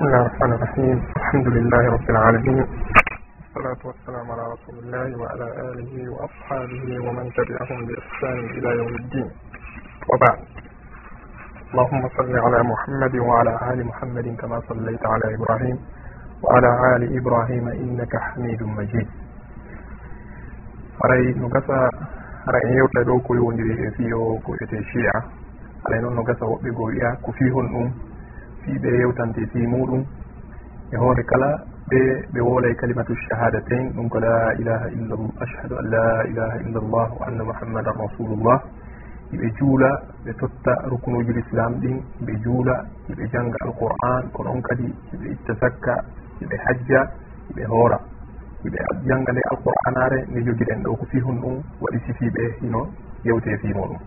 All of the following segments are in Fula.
بسم الله الرحمن الرحيم الحمد لله رب العالمين والصلاة والسلام على رسول الله وعلى آله وأصحابه ومن تبعهم بإحسان إلى يوم الدين وبعد اللهم صل على محمد وعلى آل محمد كما صليت على إبراهيم وعلى آل إبراهيم إنك حميد مجيد aray no gasa aray en yewta ɗo ko yowndiri e fiyo ko wiyete chia aray noon no gasa woɓɓe goo wiya ko fihon ɗum. fiiɓe yewtante fi muɗum e hoore kala ɓe ɓe woolay kalimatu shahadatain ɗum ko la ilaha illa ashhadu an la ilaha illa llah wa anna muhammadan rasulullah. Iɓe juula ɓe totta rukunuji l'islam ɗin ɓe juula iɓe janga alqur'an ko ɗon kadi iɓe itta zakka iɓe hajja iɓe hoora. Iɓe janga nde alqur'anare nde jogiɗen ɗo ko fihun ɗum waɗi sifiɓe hino yewte fi muɗum.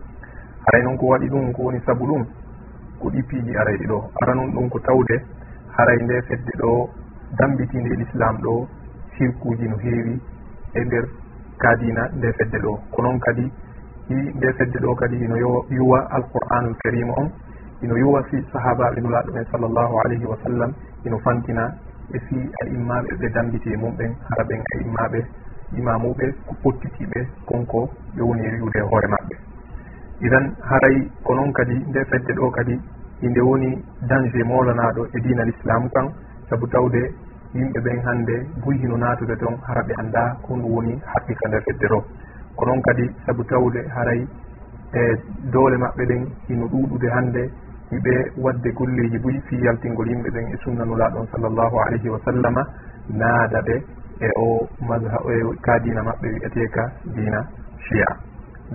Haray noon ko waɗi ɗum ko woni saabu ɗum ko ɗi arayɗi ɗo. Ara noon ɗum ko tawde haray nde fedde ɗo dambitinde e l'islam ɗo sirkuji no heewi e nder kadina nde fedde ɗo. Ko noon kadi i nde fedde ɗo kadi ino yuwa alqur'anul karima on ino yuwa fi sahabaɓe nulaɗumen ɓen sallllahu alayhi wa sallam ino fantina e fi a immaɓe ɓe dambiti e mum ɓen hara ɓen a immaɓe imamuɓe ko pottitiɓe konko ɓe woni e wiwde e hoore maɓɓe. Idan haray ko noon kadi nde fedde ɗo kadi inde woni danger molanaɗo e dina l' islamu kan. Saabu tawde yimɓe ɓen hannde guyhino natude toon hara ɓe annda ko ndu woni haqiqa nder feddero ko noon kadi saabu tawde haray e doole maɓɓe ɗen hino ɗuɗude hannde hiɓe wadde golleji buy fi yaltingol yimɓe ɓen e sunnanulaɗon sallllahu alayhi wa sallama naada ɓe e o mazha e ka dina maɓɓe wi'eteka dina chia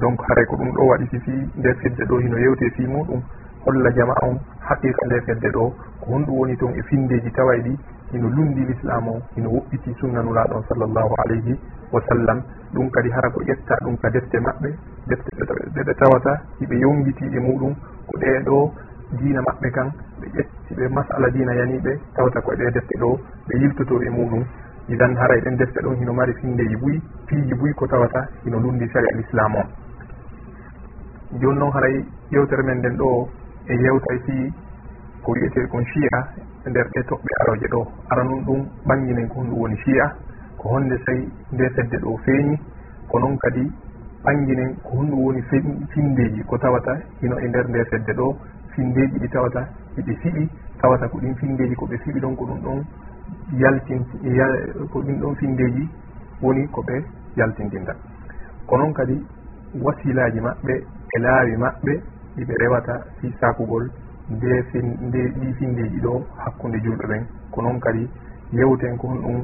donc haray ko ɗum ɗo waɗi si fi nder fedde ɗo hino yewte fi muɗum holla jama on haqiqa nde fedde ɗo ko honɗum woni toon e findeji taway ɗi hino lundi l'islam o hino woɓɓiti sunna nulaɗon sallllahu alayhi wa sallam. Ɗum kadi hara ko ƴetta ɗum ka defte maɓɓe defte ɗeɓe tawata hiɓe yongiti e muɗum ko ɗeɗo diina maɓɓe kan ɓe ƴetti ɓe masala diina yaniɓe tawata koye ɗe defte ɗo ɓe yiltoto e muɗum. Idan hara e ɗen defte ɗon hino mari findeji buy piiji buy ko tawata hino lundi sari al islam on joni noon haray yewtere men nden ɗo e yewtay yewtaki ko wiyete kon chi'a e nder ɗe toɓɓe aroje ɗo. Aranum ɗum ɓanginen ko honɗum woni chi'a ko honde sayi nde fedde ɗo feeñi. Ko noon kadi ɓanginen ko honɗum woni findeji ko tawata hino e nder nde fedde ɗo. Findeji ɗi tawata eɓe fiɓi tawata ko ɗin findeji koɓe fiɓi ɗon ko ɗum ɗon yaltin ko ɗin ɗon findeji woni koɓe yaltintinta ko noon kadi wasilaji maɓɓe e laawi maɓɓe ɗiɓe rewata fi sakugol nde fin nde ɗi findeji ɗo hakkude julɓe ɓen. Ko noon kadi yewten ko hon ɗum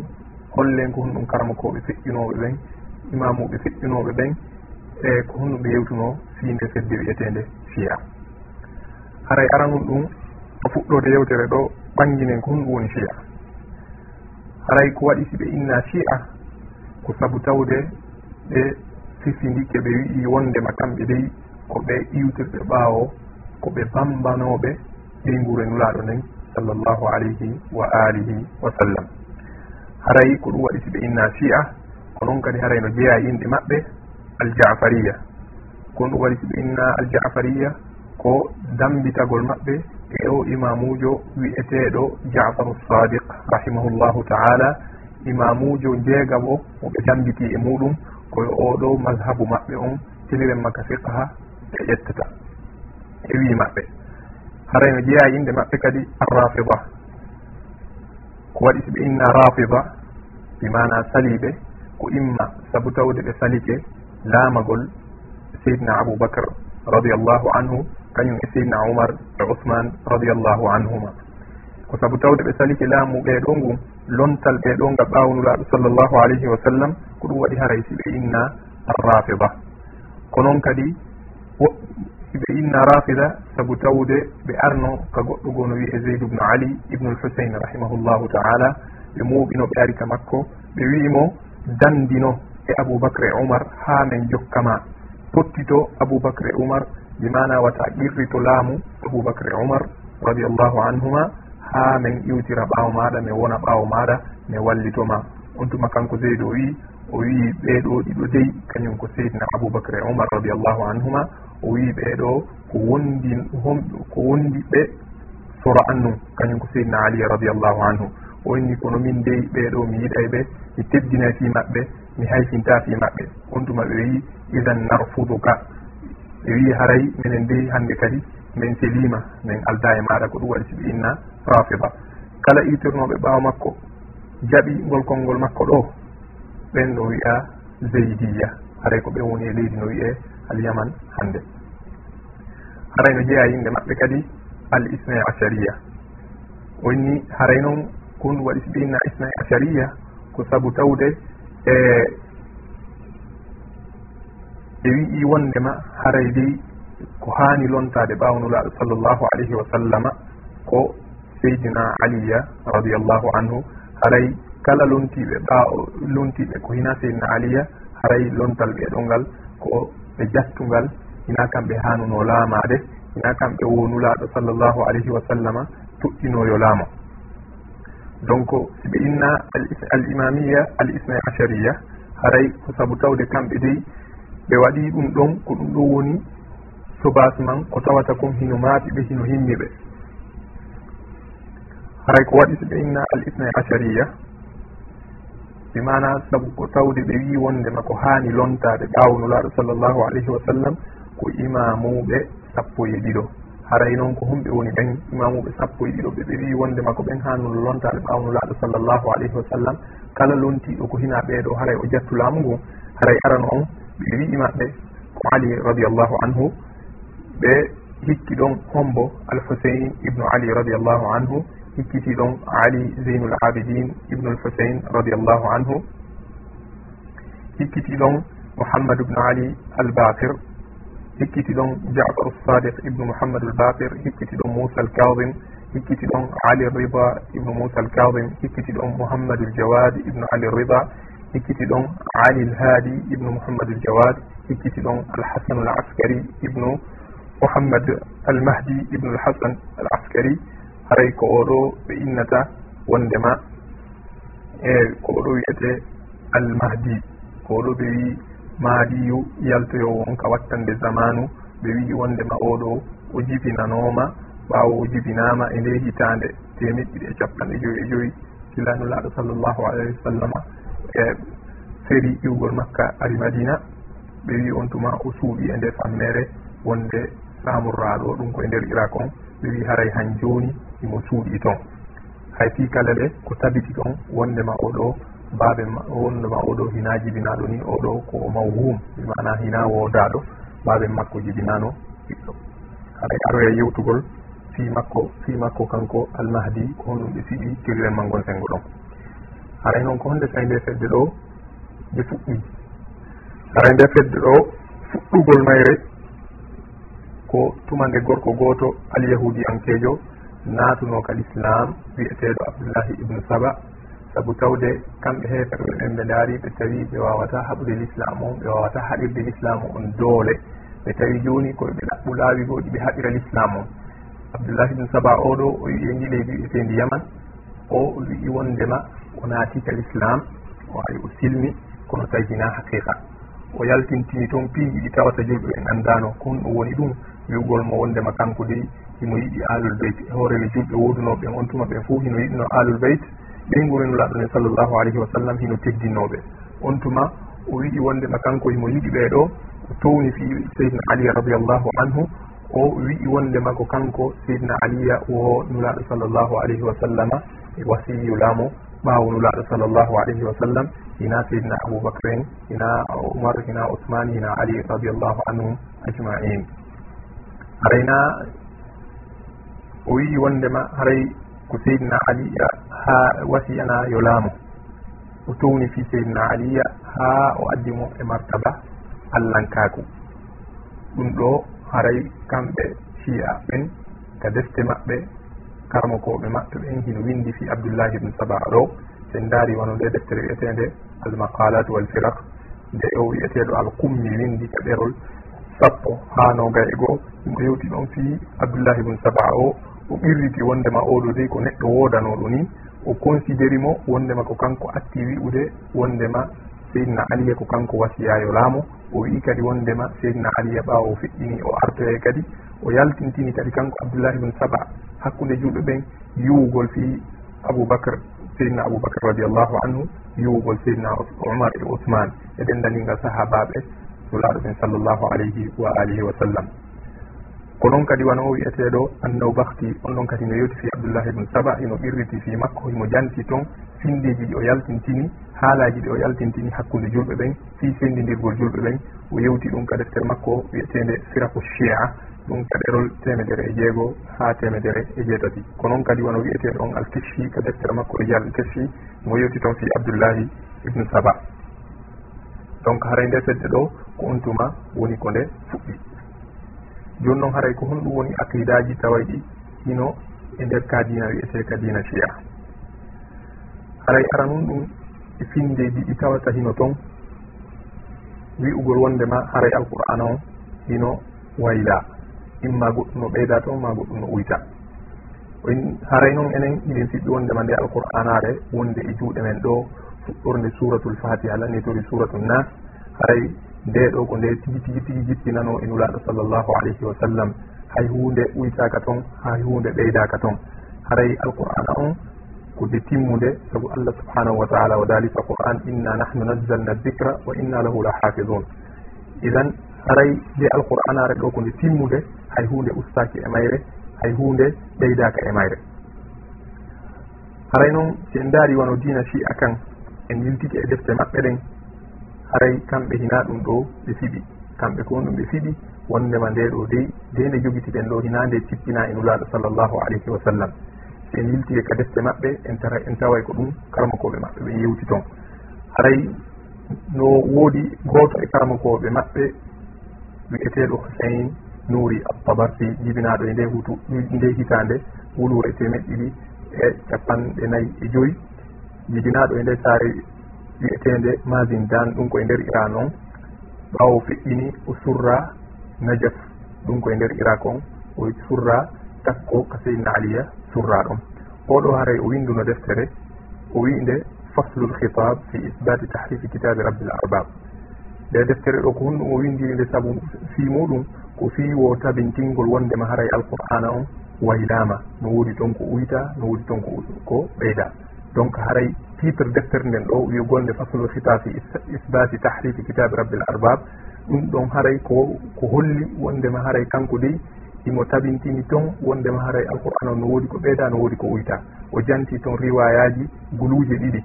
hollen ko hon ɗum karamakoɓe feƴƴunoɓe ɓen imamuɓe feƴƴunoɓe ɓen e ko honɗum ɓe yewtuno fi nde fedde wiyetede fiya. Haray aranol ɗum o fuɗɗode yewtere ɗo ɓanginen ko honɗum woni fiya. Haray ko waɗi si ɓe inna fi'a ko saabu tawde ɓe sifindikke ɓe wi'i wondema kamɓe dey ko ɓe iwtirɓe ɓaawo ko ɓe pambanooɓe ɗi nguure nulaaɗo nden sallllahu alayhi wa alihi wa sallam. Haray ko ɗum waɗi si ɓe inna fi'a ko noon kadi haray no jeeya inɗe maɓɓe aljafariya. Kon ɗum waɗi si ɓe inna aljafariya ko dambitagol maɓɓe e o imamujo wi'eteɗo jafaru sadiq rahimahullahu taala. Imamujo jeegam o mo ɓe dambiti e muɗum koye oɗo mazhabu maɓɓe on tiliren makka fiqha ɓe ƴettata e wi maɓɓe. Haray no jeeya inde maɓɓe kadi arrafida. Ko waɗi so ɓe inna rafida ɓi mana saliɓe ko imma sabu tawde ɓe salike laamagol seydna aboubacre radiallahu anhu kañum e seydna oumar e ousmane radiallahu anhuma. Ko sabu tawde ɓe salike laamu ɓeeɗo ngu lontal ɓeeɗo ngal ɓaawnulaaɗo sallllahu alayhi wa sallam ko ɗum waɗi haray si ɓe inna arrafida. Ko noon kadi ɓe inna rafida saabu tawde ɓe arno ka goɗɗo goo no wiye zeyd ubnu ali ibnul husain rahimahullahu taala ɓe muuɓino ɓe ari ka makko ɓe wi'imo dandino e aboubacre e oumar haa men jokkama pottito aboubacre e oumar bi mana wata qirrito laamu aboubacre e oumar radiallahu anhuma haa men iwtira ɓaawo maɗa mi wona ɓaawo maɗa mi wallitoma on tuma kanko zeyd o wi o wi ɓeeɗo ɗiɗo dey kañum ko seydna aboubacre e oumar radiallahu anhuma o wi ɓeeɗo ko wondi hom ko wondi ɓe soro annum kañum ko seydna ali radiallahu anhu. O inni kono min dey ɓeeɗo mi yiɗay ɓe mi teddina fi maɓɓe mi haysinta fi maɓɓe. On tuma ɓe wi idan narfuduka. Ɓe wi haray minen dey hannde kadi min selima min alda e maɗa ko ɗum waɗi siɓe inna rafida kala itirnoɓe ɓaawa makko jaɓi ngol ngol makko ɗo ɓen no wiya zeydiya haray ko ɓen woni e leydi no wiye alyaman hannde. harayno jeeya yimɓe maɓɓe kadi al isnay acaria onni haray noon kon waɗi so ɓinna isnay acaria ko sabu tawde e ɓe wii wondema haray dey ko haani lontade ɓawnulaaɗo sallllahu alayhi wa sallama ko seydina aliya radiallahu anhu. Haray kala lontiɓe ɓa lontiɓe ko hina seydina aliya haray lontal ɓeɗongal ko ɓe jattungal hina kamɓe hanuno laamade hina kamɓe wonulaɗo sallllahu alayhi wa sallama tuɗɗinoyo laamo donc si ɓe inna al imamiya al isnay achariya haray ko saabu tawde kamɓe dey ɓe waɗi ɗum ɗon ko ɗum ɗo woni sobas man ko tawata kon hino maaɓi ɓe hino himmiɓe haray ko waɗi so ɓe inna al isnay achariya ɓe mana saabu ko tawde ɓe wi wondema ko haani lontade ɓawnulaɗo sallllahu alayhi wa sallam ko imamuɓe sappo e ɗiɗo. Haray noon ko humɓe woni ɓen imamuɓe sappo e ɗiɗo. Ɓe ɓeeri wondema ko ɓen ha no lontaɓe ɓawnulaɗo sallllahu alayhi wa sallam. Kala lontiɗo ko hina ɓeeɗo haray o jattu laamu ngu. Haray arano on ɓe wi maɓɓe ko ali radiallahu anhu. Ɓe hikki ɗon hombo alhusein ibnu ali radiallahu anhu. Hikkiti ɗon ali zeynul abidin ibnu alhusein radiallahu anhu. Hikkiti ɗon mouhammadu ibnu ali albakir hikkiti ɗon jafaru sadiq ibnu mouhammad albakir hikkiti ɗon moussa alkadim hikkiti ɗon ali rida ibnu moussa alkadim hikkiti ɗon mouhammadou ljawad ibnu ali rida hikkiti ɗon ali lhaadi ibnu mouhammadou ljawad hikkiti ɗon alhasanu alaskari ibnu mouhammad almahdi ibnu alhasan alaskari. Haray ko oɗo ɓe innata wondema e ko oɗo wiyete almahdi ko oɗo ɓe wi maadiyu on ka wattande zamanu ɓe wi wondema oɗo o jibinanoma ɓawo o jibinama e nde hitande temeɗɗiɗi e capanɗe joyi e joyi. Silanulaɗo sallllahu alayhi wa sallama e feri iwgol makka ari madina. Ɓe wi on tuma o suuɓi e nde fammere wonde samurraɗo ɗum koye nder irak on. Ɓe wi haray han joni imo suuɗi toon hay fi kala ɓe ko tabiti ɗon wondema oɗo baaɓe wonnoma oɗo hina jibinaɗo ni oɗo ko mawhum mana hina wodaɗo baaɓe makko jibinano ɓiɗɗo. Haɗa aroya yewtugol fi makko fi makko kanko almahdi ko honɗum ɓe siɗi tiriren mangon sengo ɗon haray e noon ko honde tawi nde fedde ɗo ɓe fuɗɗi. Haray e nde fedde ɗo fuɗɗugol mayre ko tumande gorko goto alyahudiyankeejo naatuno kal islam wiyeteɗo abdoullahi ibnu saba saabu tawde kamɓe heeferɓe ɓen ɓe daari ɓe tawi ɓe wawata haɓude l'islam on ɓe wawata haɗirde l'islam on doole. Ɓe tawi jooni koyeɓe ɗaɓɓu laawi goɗi ɓe haɓira l'islam on. Abdoullahi bne saba oɗo o wi e ndi leydi wi'eteendi yaman. O wi'i wondema o naatika l'islam o ari o silmi kono tawhina haqiqa o yaltintini toon piiji ɗi tawata julɓe ɓen anndano ko honɗum woni ɗum wiwgol mo wondema kanko dey himo yiɗi alul beyt e hoorele julɓe wodunoɓe on tuma ɓen fo hino yiɗino alul beyt ɓe nguro nulaɗone sallllahu alayhi wa sallam hino teddinoɓe on tuma o wiɗi wondema kanko e himo yiɗi ɓeɗo o towni fi seydna aliya radiallahu anhu o wi'i wondema ko kanko seydna aliya wo nulaɗo sallllahu alayhi wa sallama e wasiyu laamo ɓaawo nulaɗo sallllahu alayhi wa sallam hina seydna aboubacre en hina oumar hina ousmane hina ali radiallahu anhum ajmain. Harayna o wi'i wondema haray ko seydina aliya ha wasiyana yo laamu. O towni fi seydina aliya ha o addi mo e martaba allahnkaku. Ɗum ɗo haray kamɓe shi'a ɓen ka defte maɓɓe karmokoɓe maɓɓe ɓen hino windi fi abdoullahi ibne saba ɗo sen daari wono nde deftere wiyetede almaqalat walfirak nde o wiyeteɗo alkummi windi ka ɗerol sappo ha nogay e goo. Ɗum o yewti ɗon fi abdoullahi ibne saba o o ɓirriti wondema oɗo dey ko neɗɗo woodanoɗo ni o considéri mo wondema ko kanko atti wi'ude wondema seydna aliya ko kanko wasiyayo laamo o wi kadi wondema seydna aliya ɓawo o feƴƴini o artoye kadi o yaltintini kadi kanko abdoullahi bne saba hakkude julɓe ɓen yuwugol fi aboubacre seydna aboubacre radiallahu anhu yuwugol seydna omar e ousmane e ɗendaningal sahabaɓe nulaaɗo ɓen sallllahu alayhi wa alihi wa sallam. ko noon kadi wano o wiyeteɗo annaw bakti on ɗon kadi no yewti fi abdoullahi ibne saba ino ɓirriti fi makko himo janti toon finndiji ɗi o yaltintini haalaji ɗi o yaltintini hakkude julɓe ɓen fi sendidirgol julɓe ɓen o yewti ɗum ka deftere makko wiyetede siraku chia ɗum ka ɗerol temedere e jeego ha temedere e jeetati. Ko noon kadi wono wiyeteɗo on alkesfi ka deftere makko e rijal keshi mo yewti toon fi abdoullahi ibne saba. Donc haray nde fedde ɗo ko on tuma woni ko nde fuɗɗi. joni noon haray ko honɗum woni aqidaji tawayɗi hino e nder ka dina wiyete e ka dina fiya haray ara nun ɗum e finde ɗi tawata hino toon wi'ugol wondema haray alqur'ana on hino wayla. Imma goɗɗum no ɓeyda toon ma goɗɗum no uyta. Haray noon enen iɗen fiɗɗi wondema nde alqur'anare wonde e juuɗe men ɗo fuɗɗorde suratul fatiha lannitori suratul nas. Haray nde ɗo ko nde tigi tigi tigi jippinano e nulaɗo sallllahu alayhi wa sallam. Hay hunde uytaka toon hay hunde ɓeydaka toon haray alqur'ana on ko de timmude saabu allah subhanahu wa taala wa dalika qur'an inna nahnu nazzalna dicra wa inna lahu la hafidun idan haray nde alqur'anare ɗo ko nde timmude hay hunde ustaki e mayre hay hunde ɓeydaka e mayre. Haray noon si en daari wano dina chi a kan en yiltiki e defte maɓɓe ɗen. aray kamɓe hina ɗum ɗo ɓe fiɗi. Kamɓe ko on ɗum ɓe fiɗi wondema nde ɗo dey de nde jogiti ɗen ɗo hina nde cippina en wulaɗo sallllahu alayhi wa sallam. Si en yilti ka defte maɓɓe en tara en taway ko ɗum karmakoɓe maɓɓe ɓe yewti toon aray no woodi gooto e karmakoɓe maɓɓe wi'eteɗo husain nuuri altabarsi jibinaɗo e nde hutu nde hitande wulure temeɗ ɗiɗi e capanɗe nayyi e joyi. Jibinaɗo e nde saare wiyetede masin dan ɗum koye nder iran on. Ɓawo feƴƴini o surra najaf ɗum koye nder irak on. O surra takko ka seydna aliya surra ɗon oɗo haray o winduno deftere o wi nde faslu lhitab fi isbati tahrifi kitabe rabbil arbab nde deftere ɗo ko honɗum o windiri nde saabu fi muɗum ko fiwo tabintingol wondema haray alqur'ana on waylama. No woodi toon ko uyta no woodi toon ko ɓeyda. Donc haray titre deftere nden ɗo wiyo gonde faslo fi isbati tahrifi kitabe rabbil arbab ɗum ɗon haray ko ko holli wondema haray kanko dey imo tabintini toon wondema haray alqur'an o no woodi ko ɓeyda no woodi ko uyta. O janti toon riwayaji guluuje ɗiɗi.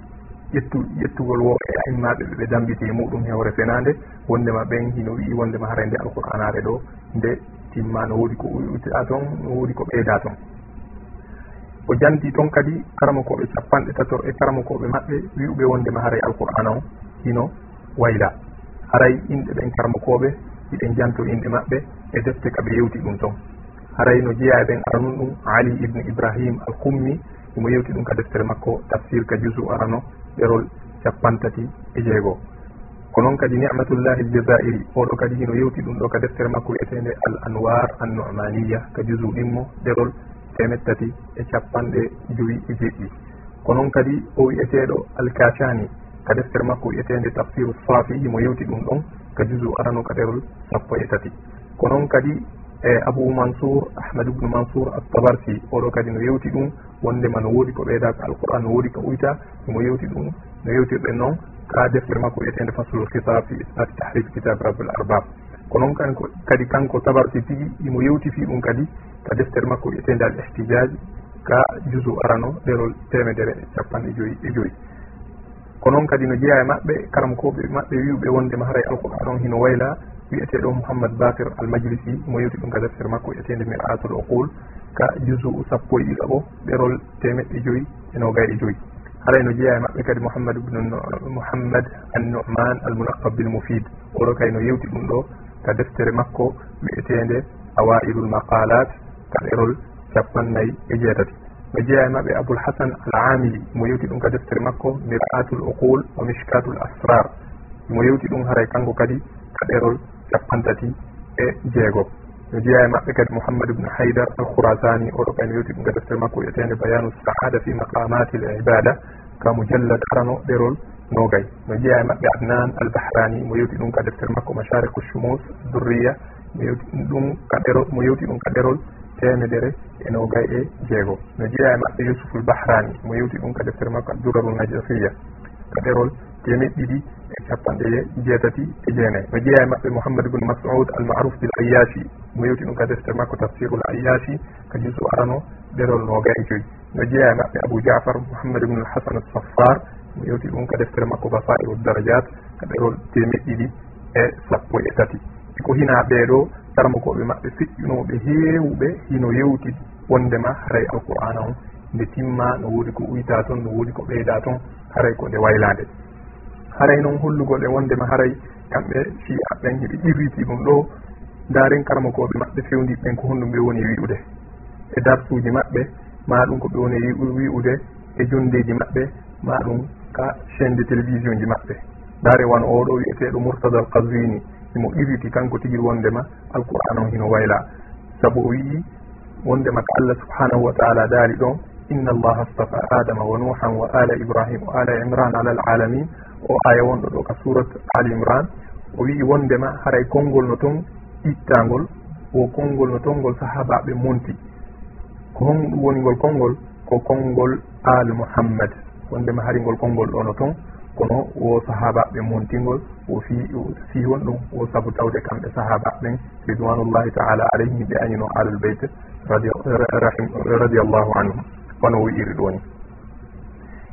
Ƴettu ƴettugol wo e aimmaɓe ɓeɓe dambiti e muɗum hewre fenade wondema ɓen hino wi wondema haray nde alqur'anare ɗo nde timma no woodi ko uyta toon no woodi ko ɓeyda toon o janti toon kadi karamakoɓe capanɗe tator e karamakoɓe maɓɓe wi'uɓe wondema haray alqur'ana o hino wayla. Haray inɗe ɗen karmakoɓe iɗen janto inɗe maɓɓe e defte kaɓe yewti ɗum toon haray no jeeya ɓen aranun ɗum ali ibne ibrahim al kummi imo yewti ɗum ka deftere makko tafsir ka jusu arano ɗerol capantati e, e jeegoo ko noon kadi nicmatullahi aljazairi oɗo kadi hino yewti ɗum ɗo ka deftere makko wiyetende al anwar an nomaniya ka jusu ɗimmo ɗerol temet tati e capanɗe joyi e jeɗɗi ko noon kadi o wiyeteɗo alkashani ka deftere makko wiyetede tafsiru safiyi himo yewti ɗum ɗon ka jusu arano ka ɗerol sappo e tati. Ko noon kadi e abou mansour ahmad ubnu mansour attabarsi oɗo kadi no yewti ɗum wondema no woodi ko ɓeyda ko alquran no woodi ko uyta omo yewti ɗum no yewtirɗen noon ka deftere makko wiyetede faslul kitab fi isnati tahrif kitabe rabbil arbab. ko noon kanko kadi kanko tabarti tigi imo yewtifi ɗum kadi ka deftere makko wiyetende al ihtijaji ka jusu arano ɗerol temedere e capanɗe joyi e joyi. Ko noon kadi no jeeya e maɓɓe karamkoɓe maɓɓe wiwɓe wondema haray alqouran on hino wayla wiyeteɗo mouhammad bakir almajlisi mo yewti ɗum ka deftere makko wiyetede miratul oqul ka jusu sappo e ɗiɗo o ɗerol temeɗɗe joyi e noga e joyi. Haray no jeeya e maɓɓe kadi mouhammad ibnu mouhammad an numan almunaqab bilmufid oɗo kay no yewti ɗum ɗo ka deftere makko wi'etende awailul maqalat ka ɗerol capannayyi e jeetati. Ɓe jeeya e maɓɓe aboul hasan al amili mo yewti ɗum ka deftere makko miratul uqul wa mishkatul asrar mo yewti ɗum haray kanko kadi ka ɗerol capantati e jeego. No jeeya e maɓɓe kadi mouhammad ibne haydar al khourasani oɗo kayno yewti ɗum ka deftere makko wiyetende bayanu saada fi maqamatil ibada ka mujallad arano ɗerol nogay mo jeeya e maɓɓe adnan albahrani mo yewti ɗum ka deftere makko machariku chumus durriya mo yewti ɗum ka ɗerol mo yewti ɗum ka ɗerol temedere e nogay e jeego. No jeeya e maɓɓe yusuful bahrani mo yewti ɗum ka deftere makko adduraru najasiya ka ɗerol temed ɗiɗi e capanɗe jeetati e jeenayi no jeeya e maɓɓe mouhammad ibne masoud almaruf bil ayashi mo yewti ɗum ka deftere makko tafsirul ayashi ka jusu arano ɗerol nogay e joyi. No jeeya e maɓɓe abou jafar mouhammad ibne alhasan alsaffar mo yewti ɗum ka deftere makko ba fairol daradiat ka ɗerol temeɗ ɗiɗi e sappo e tati. Ko hina ɓeeɗo sarmakoɓe maɓɓe fiƴƴunoɓe heewɓe hino yewti wondema haray alqur'ana on. Nde timma no woodi ko uyta toon no woodi ko ɓeyda toon haray ko nde waylade haray noon hollugol e wondema haray kamɓe fi'a ɓen heɓe irriti ɗum ɗo. Daren karmakoɓe maɓɓe fewdiɓɓen ko honɗum ɓe woni wi'ude. E darsuji maɓɓe ma ɗum ko ɓe woni wi'ude. E jondeji maɓɓe ma ɗum ka chaine de télévision ji maɓɓe. Ndaare wan oɗo wiyeteɗo mourtada al kaswini imo irriti kanko tigi wondema alqouran o hino wayla. Saabu o wii wondema ko allah subhanahu wa taala daali ɗon inna allaha astafa adama wa nuhan wa ala ibrahim wa ala imran ala alalamin. O aya wonɗo ɗo ka surat al imran. O wii wondema haray konngol no toon ittangol o konngol no toon ngol sahabaɓe monti. Ko honɗum woni ngol konngol ko konngol al muhammad. wondema haringol konngol ɗono toon kono wo sahabaɓe montingol o fi fi won ɗum wo saabu tawde kamɓe sahabaɓe ɓen ridwanullahi taala alayhim ɓe anino alal beyte radiallahu anhum hono o iri ɗoni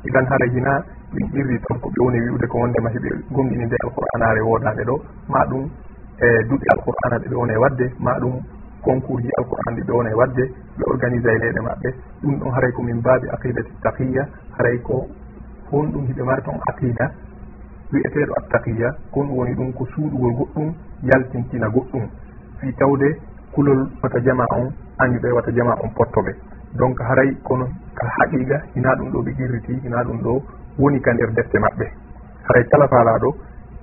idan hara hina ɗin irri toon ko ɓe woni wiwde ko wondema heɓe gomɗininde alqur'anare wodade ɗo ma ɗum e duuɓi alqur'ana ɗe ɓe woni e wadde ma ɗum concours ji alqouran ɗi ɗowne wadde ɓe organise e leyɗe maɓɓe. Ɗum ɗon haray ko min mbaabi aqidati taqiya haray ko hon ɗum hiɓe mari toon aqida wiyeteɗo attaqiya. Kon woni ɗum ko suuɗugol goɗɗum yaltintina goɗɗum. Fi tawde kulol wata jama on añuɓe wata jama on pottoɓe. Donc haray kono ka haqiqa hina ɗum ɗo ɓe irriti hina ɗum ɗo woni ka nder defte maɓɓe. Haray kala faalaɗo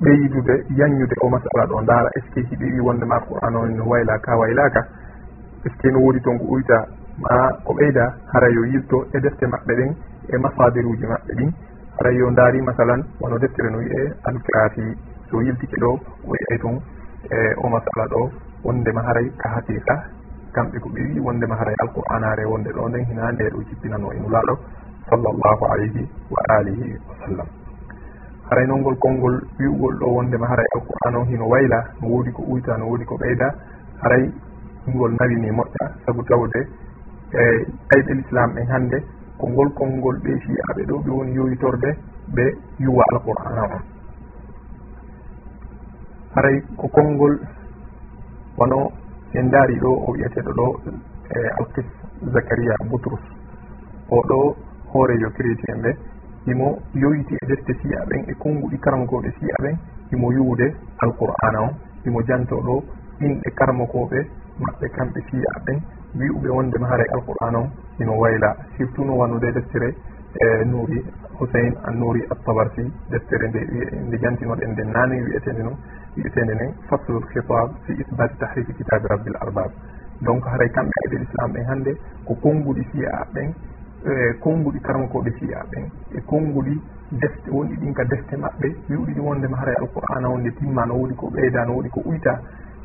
ɓeydude yanñude o masala ɗo ndaara. Est ce que hiɗiɗi wonde ma qouran on no wayla ka waylaka est ce que no woodi toon ko uyta ma ko ɓeyda? Hara yo yilto e defte maɓɓe ɗen e masadir uji maɓɓe ɗin. Hara yo ndaari masalan wono deftere no wiye alkirafi so yiltike ɗo o yiyay toon e o masala ɗo wondema haray ka haqiqa kamɓe ko ɓe wi wondema haray alqouranare wonde ɗo nden hina nde ɗo jippinano e nulaɗo sallllahu alayhi wa alihi wa sallam. haraynol ngol konngol wi'ugol ɗo wondema haray alqur'an o hino wayla no woodi ko uyta no woodi ko ɓeyda. Haray ngol nawini moƴƴa sabu tawde e ayɓe l'islam ɓen hannde ko ngol konngol ɓe fiyaɓe ɗo ɓe woni yoyitorde ɓe yuwa alqur'ana on. Haray ko konngol wono en daari ɗo o wiyeteɗo ɗo e alkis zacaria boutrous o ɗo hoorejo chrétien ɓe. imo yoyiti e defte siya ɓen e konnguɗi karmakoɓe siya ɓen imo yuwde alqur'ana on imo janto ɗo inɗe karmakoɓe maɓɓe kamɓe siya ɓen wi'uɓe wondema haray alqur'ana on ino wayla surtout no wannude deftere e nuuri hussein an nuuri attabarsi deftere nde nde jantinoɗen nde naane wiyetede no wiyetede nden faslul khitab fi isbati tahrifi kitabe rabbil arbab. Donc haray kamɓe e ayɗel l'islam ɓen hannde ko konnguɗi siya ɓen e konnguɗi karmakoɓe siya ɓen e konnguɗi defte wonɗi ɗin ka defte maɓɓe. Wiwɗiɗi wondema haray alqur'ana wonde timma no woodi ko ɓeyda no woodi ko uyta.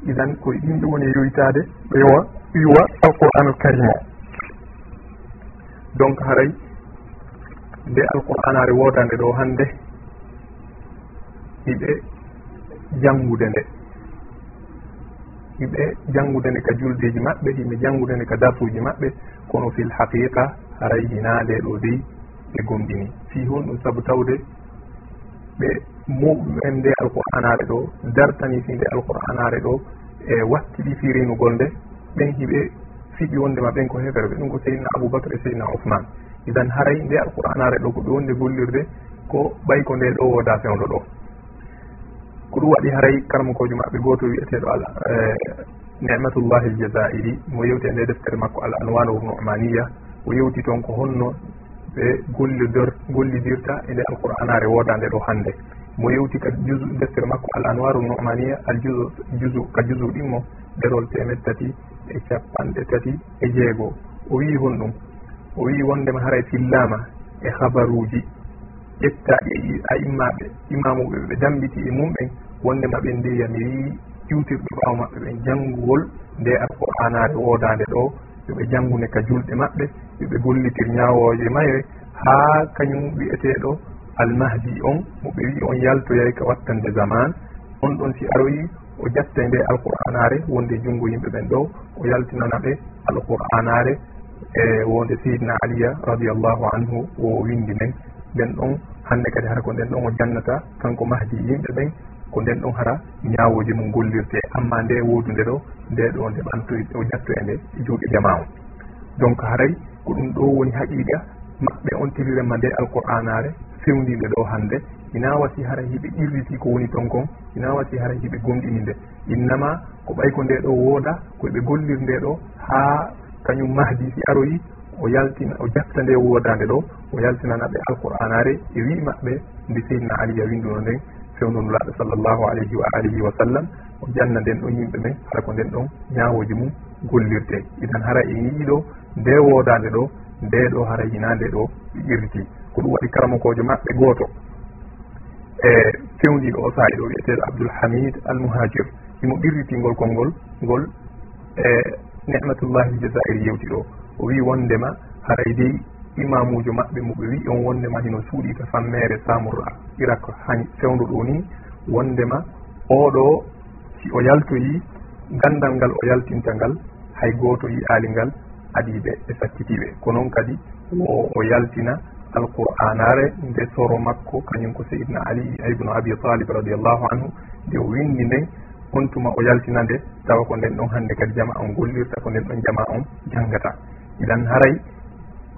Idan koye ɗin ɗo woni e yoytade ɗo yowa yowa alqur'an al karim. O donc haray nde alqur'anare wodande ɗo hande iɓe jangude nde. Yimɓe jangude nde ka juldeji maɓɓe yimɓe jangude nde ka darsuji maɓɓe. Kono fil haqiqa haray hinaande ɗo dey ɓe gomɗini fi hon ɗum saabu tawde ɓe muɓɓen nde alqur'anare ɗo dartani fi nde alqur'anare ɗo e wattiɗi fi renugol nde ɓen hiɓe fiɓi wondema ɓen ko heferɓe ɗum ko seydna aboubacre e seydna ousmane idan haray nde alqur'anare ɗo ko ɓe wonde gollirde ko ɓay ko nde ɗo woda fewdo ɗo. Ko ɗum waɗi haray karmakojo maɓɓe goto wiyeteɗo al e, nematullahi aljazairi mo yewte nde deftere makko al anwanu bnu o yewti toon ko holno ɓe gollidor gollidirta e nde alqur'anare wodande ɗo hande mo yewti kadi jusu deftere makko al anwaru nomania al jusu jusu ka jusu ɗimmo ɗerol temed tati e capanɗe tati e jeego. O wi hon ɗum o wi wondema haray fillama e, e habaruji ƴettaɗi e a immaɓe imamuɓe ɓe dambiti e mumɓen wondema ɓen ndeya mi wi ƴiwtirɓe ɓawa maɓɓe ɓen janngugol nde alqur'anare wodande ɗo. yoɓe jangune ka julɗe maɓɓe yoɓe gollitir ñawoje mayre. Ha kañum wiyeteɗo almahdi on mo ɓe wi on yaltoyay ka wattande zaman. On ɗon si aroyi o jatta nde alqur'anare wonde junngo yimɓe ɓen ɗo o yaltinana ɓe alqur'anare e wonde seydna aliya radiallahu anhu o windi men. Nden ɗon hande kadi hara ko nden ɗon o jannata kanko mahdi yimɓe ɓen ko nden ɗon hara ñawoji mum gollirte. Amma nde woodude ɗo nde ɗo nde ɓantoy o ñatto e nde juuɗe ndema o. Donc haray ko ɗum ɗo woni haqiqa maɓɓe on tirirema nde alqur'anare fewninde ɗo hande ina wasi hara hiɓe irriti ko woni ton kon ina wasi hara hiɓe gomɗini nde innama ko ɓay ko nde ɗo wooda koyeɓe gollir nde ɗo ha kañum mahdi si aroyi o yaltina o jatta nde woodande ɗo o yaltinanaɓe alqur'anare e wi maɓɓe nde seydna aliya winduno nden. fewnon sallllahu alayhi wa alihi wa sallam. O janna nden ɗon yimɓe ɓe hara ko nden ɗon ñawoji mum gollirte. Idan hara e yiiɗo nde woodande ɗo nde ɗo hara hinande ɗo irti. Ko ɗum waɗi karamakojo maɓɓe gooto. E fewniɗo o saahi ɗo wiyeteɗo abdoulhamid almouhajir imo ɓirritingol kolngol ngol e nicmatullahi jasair yewti ɗo. O wi wondema haray dey imamujo maɓɓe mo ɓe wi on wondema hino suuɗi to sammere samoura irak hañ fewdo ɗo ni wondema oɗo si o yaltoyi gandal ngal o yaltinta ngal hay goto yi'ali ngal adiɓe e sakkitiɓe ko noon kadi o o yaltina alqur'anare nde soro makko kañum ko seydna ali ibnu abi talib radiallahu anhu nde o windi nden on tuma o yaltina nde tawa ko nden ɗon hande kadi jama on gollirta ko nden ɗon jama on janggata iɗan haray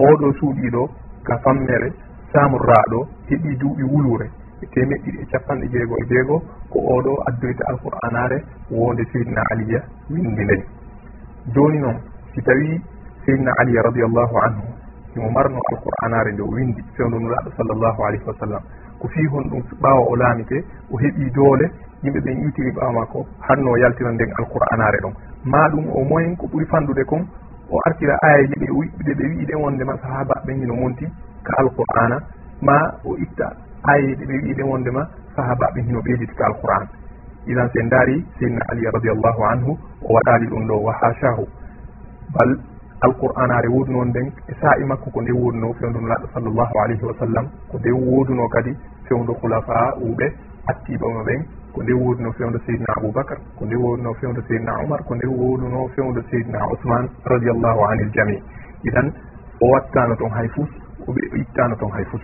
oɗo suuɗiɗo ka fammere samurraɗo heeɓi duuɓi wulure e temeɗɗiɗi e capanɗe jeego e jeego ko oɗo addoyta alqur'anare wonde seydna aliya windi nden joni noon si tawi seydna aliya radiallahu anhu imo marno alqur'anare nde o windi fewdonoraɗo sallllahu alayhi wa sallam ko fi hon ɗum ɓawa o laamite o heeɓi doole yimɓe ɓen iwtiri ɓawa makko hanno yaltira nden alqur'anare ɗon. Ma ɗum o moyen ko ɓuuri fandude kon o artira ayaji ɗe ɗe ɓe wii ɗen wondema sahaba ɓen hino monti ka alqur'ana ma o itta ayaji ɓe wii ɗen wondema sahaba ɓen hino ɓeyditi ka alqur'an. Idan sen daari seydna ali radiallahu anhu o waɗali ɗum ɗo wa hachahu bal alqur'anare woodi nden e sa'i makko ko nde woodino fewndun laɗɗo sallllahu alayhi wa sallam ko nde wooduno kadi fewndo hulafa uɓe attiɓama ɓen ko nde wodino fewdo seydna aboubacar ko nde wodino fewdo seydna oumar ko nde woduno fewdo seydna ousmane radiallahu an il jami iɗan o wattano toon hay fus oɓe ittano toon hay fus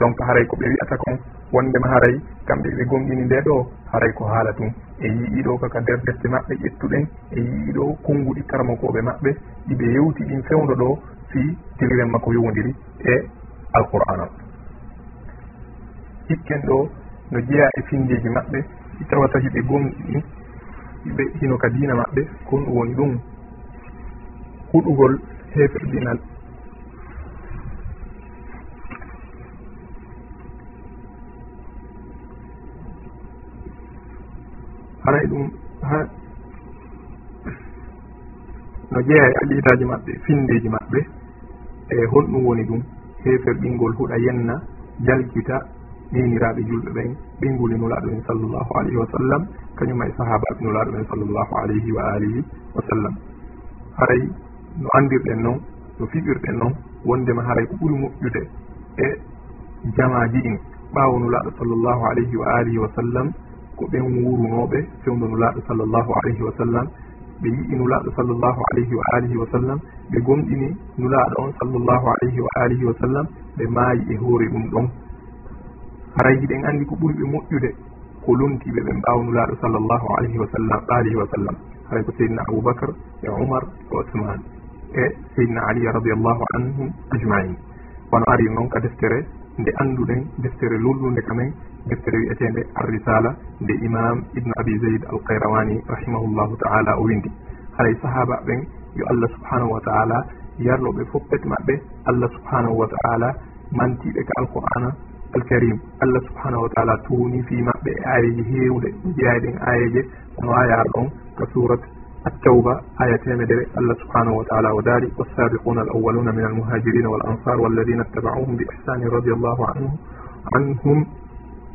donc haray ko ɓe wiyata kon wondema haray kamɓe ɓe gonɗini nde ɗo haray ko haala tum e yiiɗo kaka nder defte maɓɓe ƴettuɗen e yiiɗo konnguɗi karmakoɓe maɓɓe ɗiɓe yewti ɗin fewdo ɗo fi diriren makko yowdiri e alqur'an o hikken ɗo no jeeya e findeji maɓɓe. I tawata hiɓe gonɗi ɓe hino ka diina maɓɓe kon woni ɗum huɗugol heferɗinal haray ɗum ha no jeeya e aqidaji maɓɓe findeji maɓɓe e honɗum woni ɗum heferɗingol huɗa yenna jalkita neniraɓe julɓe ɓen ɓenguli nulaɗo en sallllahu alayhi wa sallam. Kañum ay sahabaɓe nulaɗo en sallllahu alayhi wa alihi wa sallam. Haray no andirɗen noon no fiɓirɗen noon wondema haray ko ɓuuri moƴƴude e jamaji in ɓawo nulaɗo sallllahu alayhi wa alihi wa sallam ko ɓen wurunoɓe fewdo nulaɗo sallllahu alayhi wa sallam. Ɓe yi'i nulaɗo sallllahu alayhi wa alihi wa sallam ɓe gomɗini nulaɗo on sallllahu alayhi wa alihi wa sallam ɓe maayi e hoore ɗum ɗon. haray hiɗen anndi ko ɓuri ɓe moƴƴude ko lontiɓe ɓen mbawnulaaɗo sallllahu alayhi wa sallam alihi wa sallam. Haray ko seydna aboubacre e oumar e ousmane e seydna aliya radiallahu anhum ajmain wono ari noon ka deftere nde annduɗen deftere lullunde kamen deftere wi'etende arrisala nde imam ibnu abi zeyd alkayrawani rahimahullahu taala o windi. Haray sahaba ɓen yo allah subhanahu wa taala yarloɓe foppet maɓɓe allah subhanahu wa taala mantiɓe ka alqur'ana alkarim allah subhanahu wa taala tuuni fi maɓɓe e ayeji heewɗe jeyayɗen ayeje kono ayar ɗon ka surat attawba aya temedere allah subhanahu wa taala o daari wasabiquna al awwaluna min almuhajirina wal ansar walladina ittabauhum bi ihsanin radiallahu anhu anhum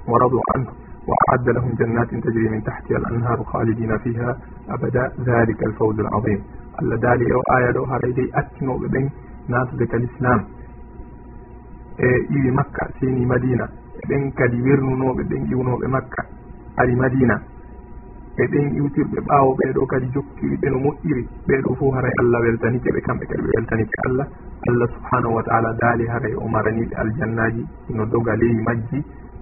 wa radu anhu وأعد لهم جنات تجري من تحتها الأنهار خالدين فيها أبدا ذلك الفوز العظيم الله دالي أو آية دو هريدي أتنو بين ناس الإسلام e iwi makka seni madina. Eɗen kadi wernunoɓe ɗen iwnoɓe makka ari madina. Eɗen iwtirɓe ɓaawo ɓeeɗo kadi jokkiri ɓe no moƴƴiri. Ɓeeɗo fof haray allah weltanike ɓe kamɓe kadi ɓe weltanike allah. Allah subhanahu wa taala daali haray o maraniɓe aljannaji no doga ley majji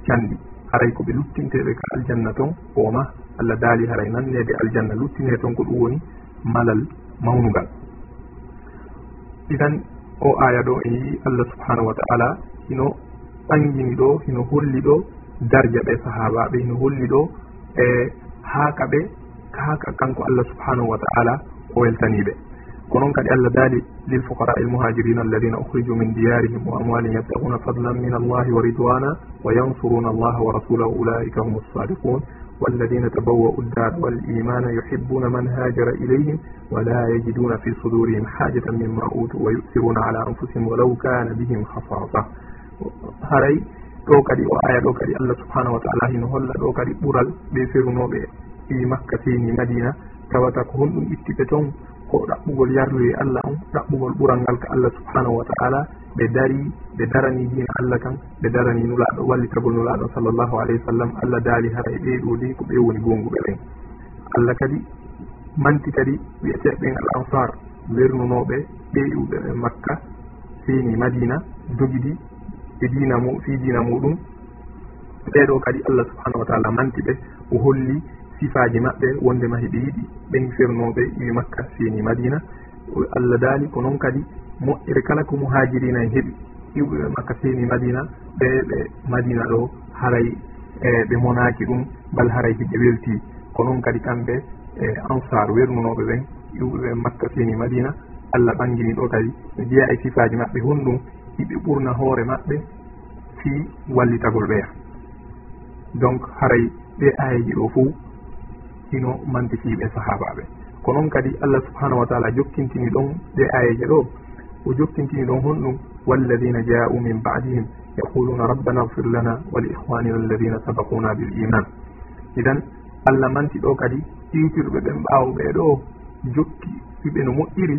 canɗi. Haray koɓe luttinteɓe ka aljanna toon oma allah daali haray nannede aljanna luttine toon ko ɗum woni malal mawnugal. Idan o aya ɗo en yii allah subhanahu wa taala hino ɓangini ɗo hino holli ɗo darja ɓe sahabaɓe hino holli ɗo e haaka ɓe haaka kanko allah subhanahu wa taala o weltaniɓe ko noon kadi allah daali lil fuqara il muhajirina alladina ukhriju min diyarihim wa amwalihim yabtaguna fadlan min allahi wa ridwana wa yansuruna allaha wa rasulahu ulaika hum lsadiqun والذين تبوأوا الدار والإيمان يحبون من هاجر إليهم ولا يجدون في صدورهم حاجة مما أوتوا ويؤثرون على أنفسهم ولو كان بهم خصاصة haray ɗo kadi o aya ɗo kadi allah subhanahu wa taala hino holla ɗo kadi ɓural ɓe ferunoɓe ɗi e makka seni madina tawata ko honɗum ittiɓe toon ko ɗaɓɓugol yarluye e allah on ɗaɓɓugol ɓural ngal ka allah subhanahu wa taala ɓe dari ɓe darani dina allah kan ɓe darani nulaɗo wallitagol nulaɗo sallllahu alayhi wa sallam allah daali hara e ɓeeɗo de ko ɓe woni gonguɓe ɓen allah kadi manti kadi wiyeteɓen al ansar wernunoɓe ɓeyɗuɓe ɓe makka seni madina jogiɗi e dina mu fi dina muɗum. Ɓeɗo kadi allah subahanahu wa taala manti ɓe o holli sifaji maɓɓe wondema heɓe yiɗi. Ɓen fernoɓe iwi e makka seeni madina. Allah daali ko noon kadi moƴƴere kala ko muhajirina e heeɓi iwɓe makka seeni madina ɓe ɓe madina ɗo haray e ɓe monaki ɗum bal haray hiɓe welti ko noon kadi kamɓe e ansar wernunoɓe ɓen iwɓeɓe makka seeni madina. Allah ɓangini ɗo kadi ɓe jeeya e sifaji maɓɓe honɗum hiɓe ɓurna hoore maɓɓe fi wallitagol ɓeya. Donc haray ɓe ayeji ɗo fo ino mantifiɓe sahabaɓe ko noon kadi allah subhanahu wa taala jokkintini ɗon ɗe ayeje ɗo o jokkintini ɗon honɗum walladina ja'u min badihim yaquluna rabbana gfir lana wa li ihwanina alladina sabakuna bil iman idan allah manti ɗo kadi iwtirɓe ɓen ɓaawo ɓe ɗo jokki ɓiɓe no moƴƴiri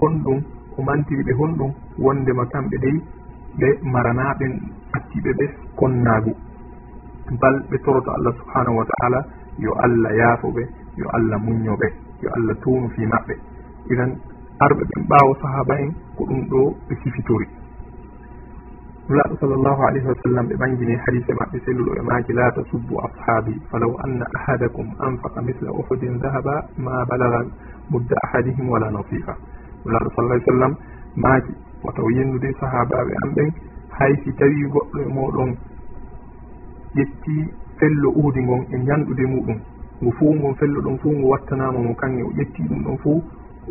honɗum umantiri ɓe honɗum wondema kamɓe dey ɓe maranaɓen acciɓe ɓe konnagu bal ɓe toroto allah subhanahu wa taala yo allah yaafoɓe yo allah muñoɓe yo allah tuunu fi maɓɓe. Idan arɓe ɓen ɓaawo sahaba en ko ɗum ɗo ɓe sifitori. Nulaɗo sall llahu alayhi wa sallam ɓe ɓangini hadise maɓɓe selluɗo e maaji la tasubbu ashabi falaw anna ahadakum anfaqa misla uhudin dahaba ma balaga mudda ahadihim wala nasifa nulaɗo sallah sallam maaki wataw yennude sahabaɓe an ɓen hay si tawi goɗɗo e moɗon ƴetti fello uudi ngon e ñanɗude muɗum. Ngu fuu ngon fello ɗon fuu ngu wattanama mo kange o ƴetti ɗum ɗon fuu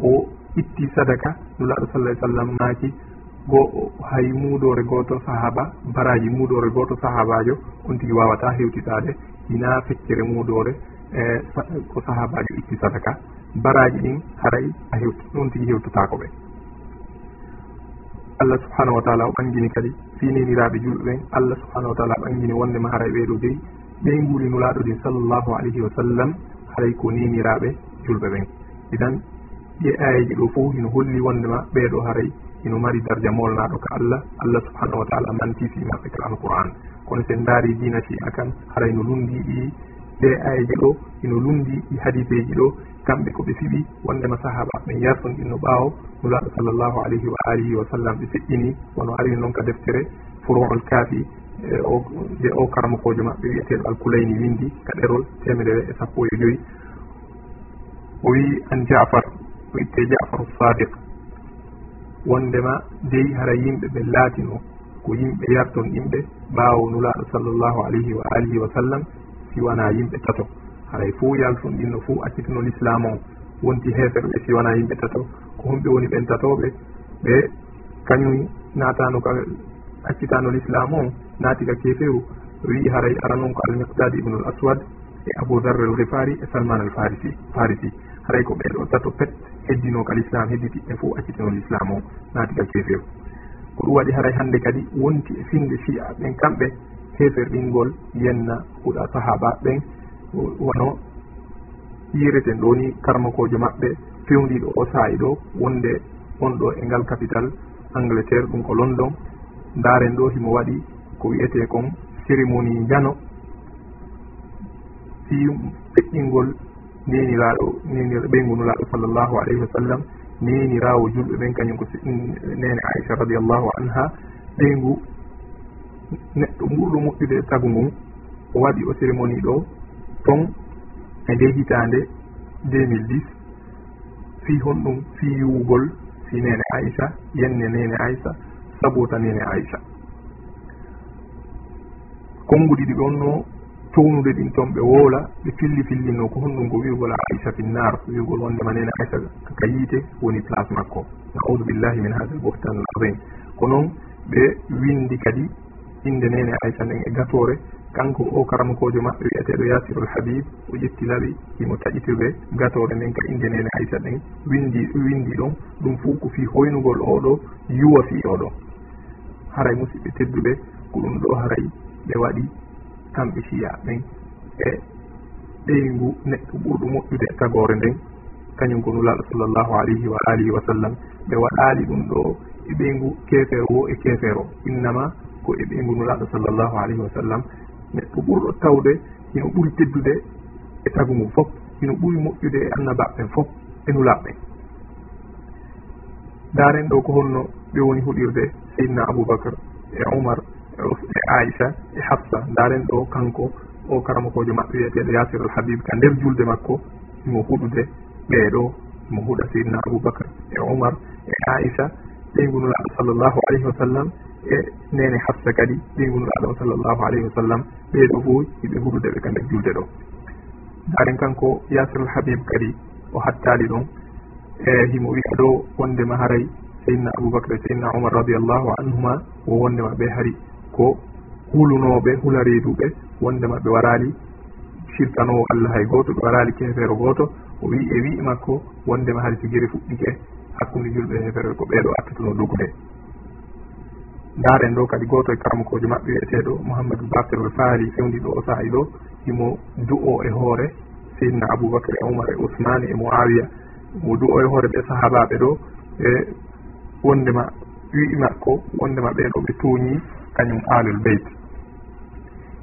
o itti sadaka. Nulaɗo sallah sallam maaki go hay muudore goto sahaba baraji muudore goto sahabajo on tigui wawata hewtitade hina feccere muudore e ko sahabajo itti sadaka. baraji ɗin haray a hewtu ɗon tigi hewtotako ɓe. Allah subhanahu wa taala o ɓangini kadi fininiraɓe julɓe. Ɓen allah subhanahu wa taala ɓangini wondema haray ɓeɗo dey ɓe ngulinulaɗo ɗin sallllahu alayhi wa sallam haray ko niniraɓe julɓe ɓen. Idan ɗi ayeji ɗo fo hino holli wondema ɓeɗo haray hino mari dardia molnaɗo ka allah. Allah subhanahu wa taala mantifi maɓɓe ka alqouran kono sen daari dina shi'a kan haray no lundi ɗi ɗe ayeji ɗo hino lundi ɗi hadiseji ɗo kamɓe koɓe fiɓi wondema sahaba ɓen yartonɗinno ɓaawo. Nulaɗo sallllahu alayhi wa alihi wa sallam ɓe feƴƴini wono arini noon ka deftere furool kaafi je o karamakojo maɓɓe wiyeteɗo alkulayni windi ka ɗerol temedere e sappo e joyi. O wi an jafar o itte jafaru sadiq wondema dey hara yimɓe ɓe laatino ko yimɓe yarton yimɓe ɓaawo nulaɗo sallllahu alayhi wa alihi wa sallam siwana yimɓe tato. haray fo yalton ɗinno fo accitino l'islam o wonti heeferɓe si wona yimɓe tato. Ko homɓe woni ɓen tatoɓe. Ɓe kañum natano ka accitano l'islam o naati ka keefewu wi haray ara noon ko almiqdade ibnul aswad e abou darre al rifari e salman al farisi. Farisi haray ko ɓeɗo tato pet heddino ka l'islam hedditiɓɓe fo accitino l'islam o naati ka keefewu ko ɗum waɗi haray hannde kadi wonti e finde chi'a ɓen kamɓe heeferɗingol yenna huɗa sahaba ɓen wono yireten ɗo ni karmakojo maɓɓe fewdiɗo o saayi ɗo wonde on ɗo e ngal capital angleterre ɗum ko london. Ndaren ɗo himo waɗi ko wiyete kon cérémonie jano fi feƴƴingol neniraɗo nenir ɓeygunulaɗo sallllahu alayhi wa sallam nenirawo julɓe ɓen kañum ko nene aicha radiallahu anha. Ɓeygu neɗɗo ɓurɗo moƴƴude tagu ngun o waɗi o cérémonie ɗo ton e nde hitande 2010 fi honɗum fi yuwugol fi nene aicha yenne nene aicha sabota nene aicha konnguɗi ɗi ɗon no townude ɗin toon ɓe woola ɓe filli fillino ko honɗum ko wiwgol aicha finnar wiwgol wondema nene aicha ka yiite woni place makko. Naudu billahi min hada l bohtan l adim ko noon ɓe windi kadi inde nene aicha nden e gatore kanko o karamakojo maɓɓe wiyeteɗo yasirul habib o ƴetti laɓi imo taƴitirde gatore nden ka inde nene haysa ɗen windi windi ɗon ɗum fof ko fi hoynugol oɗo yuwa fi oɗo. Haray musidɓe tedduɓe ko ɗum ɗo haray ɓe waɗi kamɓe siya ɓen e ɗeygu neɗɗo ɓurɗo moƴƴude e tagore nden kañum ko nulaɗo sallllahu alayhi wa alihi wa sallam ɓe waɗali ɗum ɗo e ɓeygu kefeero wo e kefeero innama ko e ɓeygu nulaɗo sallllahu alayhi wa sallam neɗɗo ɓurɗo tawde ino ɓuri teddude e tagu mum fof ino ɓuri moƴƴude e annabaɓeɓen fof e nulaɓe daren ɗo ko honno ɓe woni huɗirde seydna aboubacre e oumar e aicha e hafsa. Daren ɗo kanko o karamakojo maɓɓe wiyeteɗo yasir al habib ka nder julde makko imo huɗude ɓeeɗo imo huɗa seydna aboubacre e oumar e aicha ɓeyngunulaɗo sallllahu alayhi wa sallam e nene hafsa kadi ɓeygumɗo adama sallllahu alayhi wa sallam ɓeeɗo fof yiɓe hurude ɓe nder julde ɗo. Daren kanko yasirul habib kadi o hattali ɗon e himo wiya ɗo wondema haray seydna aboubacre seydna omar radiallahu anhuma wo wondema ɓe hari. Ko hulunoɓe hulariduɓe wondema ɓe warali shirkanowo allah hay goto ɓe warali kefeero goto o wi e wi makko wondema hay sigiri fuɗɗike hakkude julɓe e hefere ko ɓeeɗo attatuno dugude ndaaren ɗo kadi goto e karmakojo maɓɓe wiyeteɗo mouhammadou bakirol faali fewndi ɗo o saahi ɗo imo du'o e hoore seydna aboubacre e oumar e ousmane e moawiya mo du'o e hoore ɓe sahabaɓe ɗo e wondema wi'ima makko wondema ɓeɗo ɓe tooñi kañum alul beyt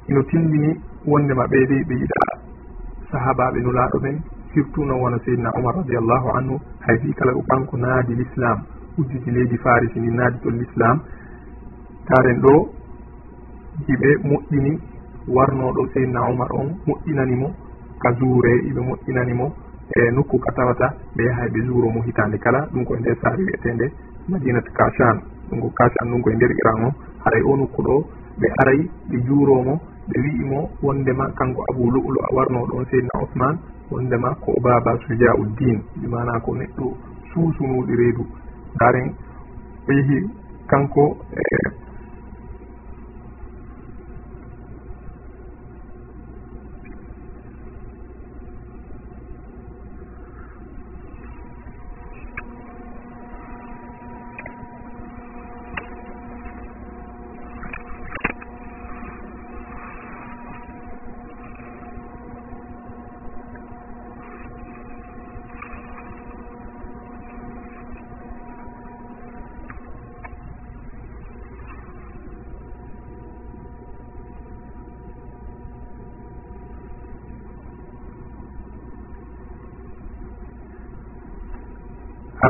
ino tindini wondema ɓeyde ɓe yiɗa sahabaɓe nulaɗo ɓen surtout noon wona seydna omar radiallahu anhu. Hay fi kala ko kanko naadi l'islam ujjuji leydi farisi ni naadi to l'islam taren ɗo jiɓe moƴƴini warnoɗo seydna omar on moƴƴinanimo ka zuure iɓe moƴƴinanimo e nokku ka tawata ɓe yahay ɓe zuuro mo hitande kala ɗum koye nder saari wiyetende madinat kachan ɗum ko kachan ɗum koye nder iran o. Haray o nokku ɗo ɓe aray ɓe juuromo ɓe wi'imo wondema kanko abou lu'lu warnoɗo on seydna ousmane wondema ko baba sujauddin. Mana ko neɗɗo suusunuɗi reedu. Daren o yeehi kanko e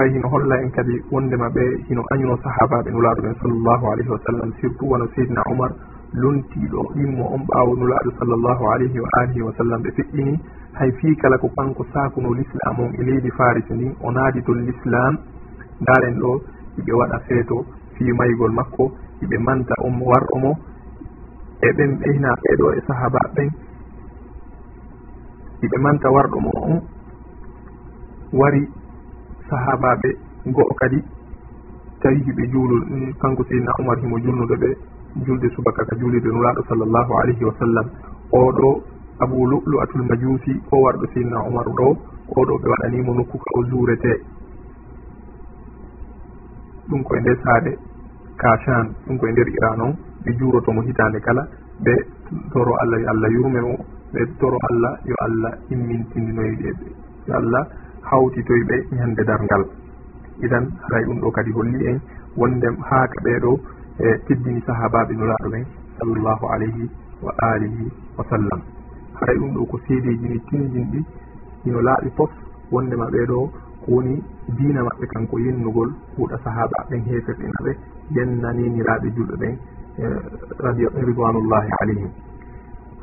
tawi hino holla en kadi wondema ɓe hino añuno sahabaɓe nulaɗo ɓen sallllahu alayhi wa sallam surtout wono seydna oumar lontiɗo ɗimmo on ɓawo nulaɗo sallllahu alayhi wa alihi wa sallam. Ɓe feƴƴini hay fi kala ko kanko sakuno l'islam on e leydi farise ndin o naadi to l'islam. Ndaaren ɗo iɓe waɗa feeto fi maygol makko iɓe manta on warɗo mo e ɓen ɓeyna ɓeɗo e sahaba ɓen. Iɓe manta warɗo mo on wari sahabaɓe go'o kadi tawi hiɓe juulu eh, kanko seydna oumar himo julnuɗo ɓe julde subaka ka juulirde nuraɗo sallllahu alayhi wa sallam. Oɗo abou lulu atul majusi o warɗo seydna oumar ɗo oɗo ɓe waɗanimo nokku ka o juurete. Ɗum koye nder saaɗe kachan ɗum koye nder iran on ɓe juurotomo hitande kala ɓe toro allah yo allah yurme mo ɓe toro allah yo allah immintindinoyiɗeɓe yo allah hawtitoyɓe ñande darngal. Idan haray ɗum ɗo kadi holli en wondem haaka ɓeeɗo e teddini sahabaɓe nulaaɗo ɓen sallllahu alayhi wa alihi wa sallam. Haray ɗum ɗo ko seedeji ni tindinɗi ino laaɓi fof wondema ɓeeɗo ko woni diina maɓɓe kanko yennugol huuɗa sahaba ɓen heeferɗina ɓe yennaniniraaɓe julɓe ɓen e, ridwanullahi alayhim.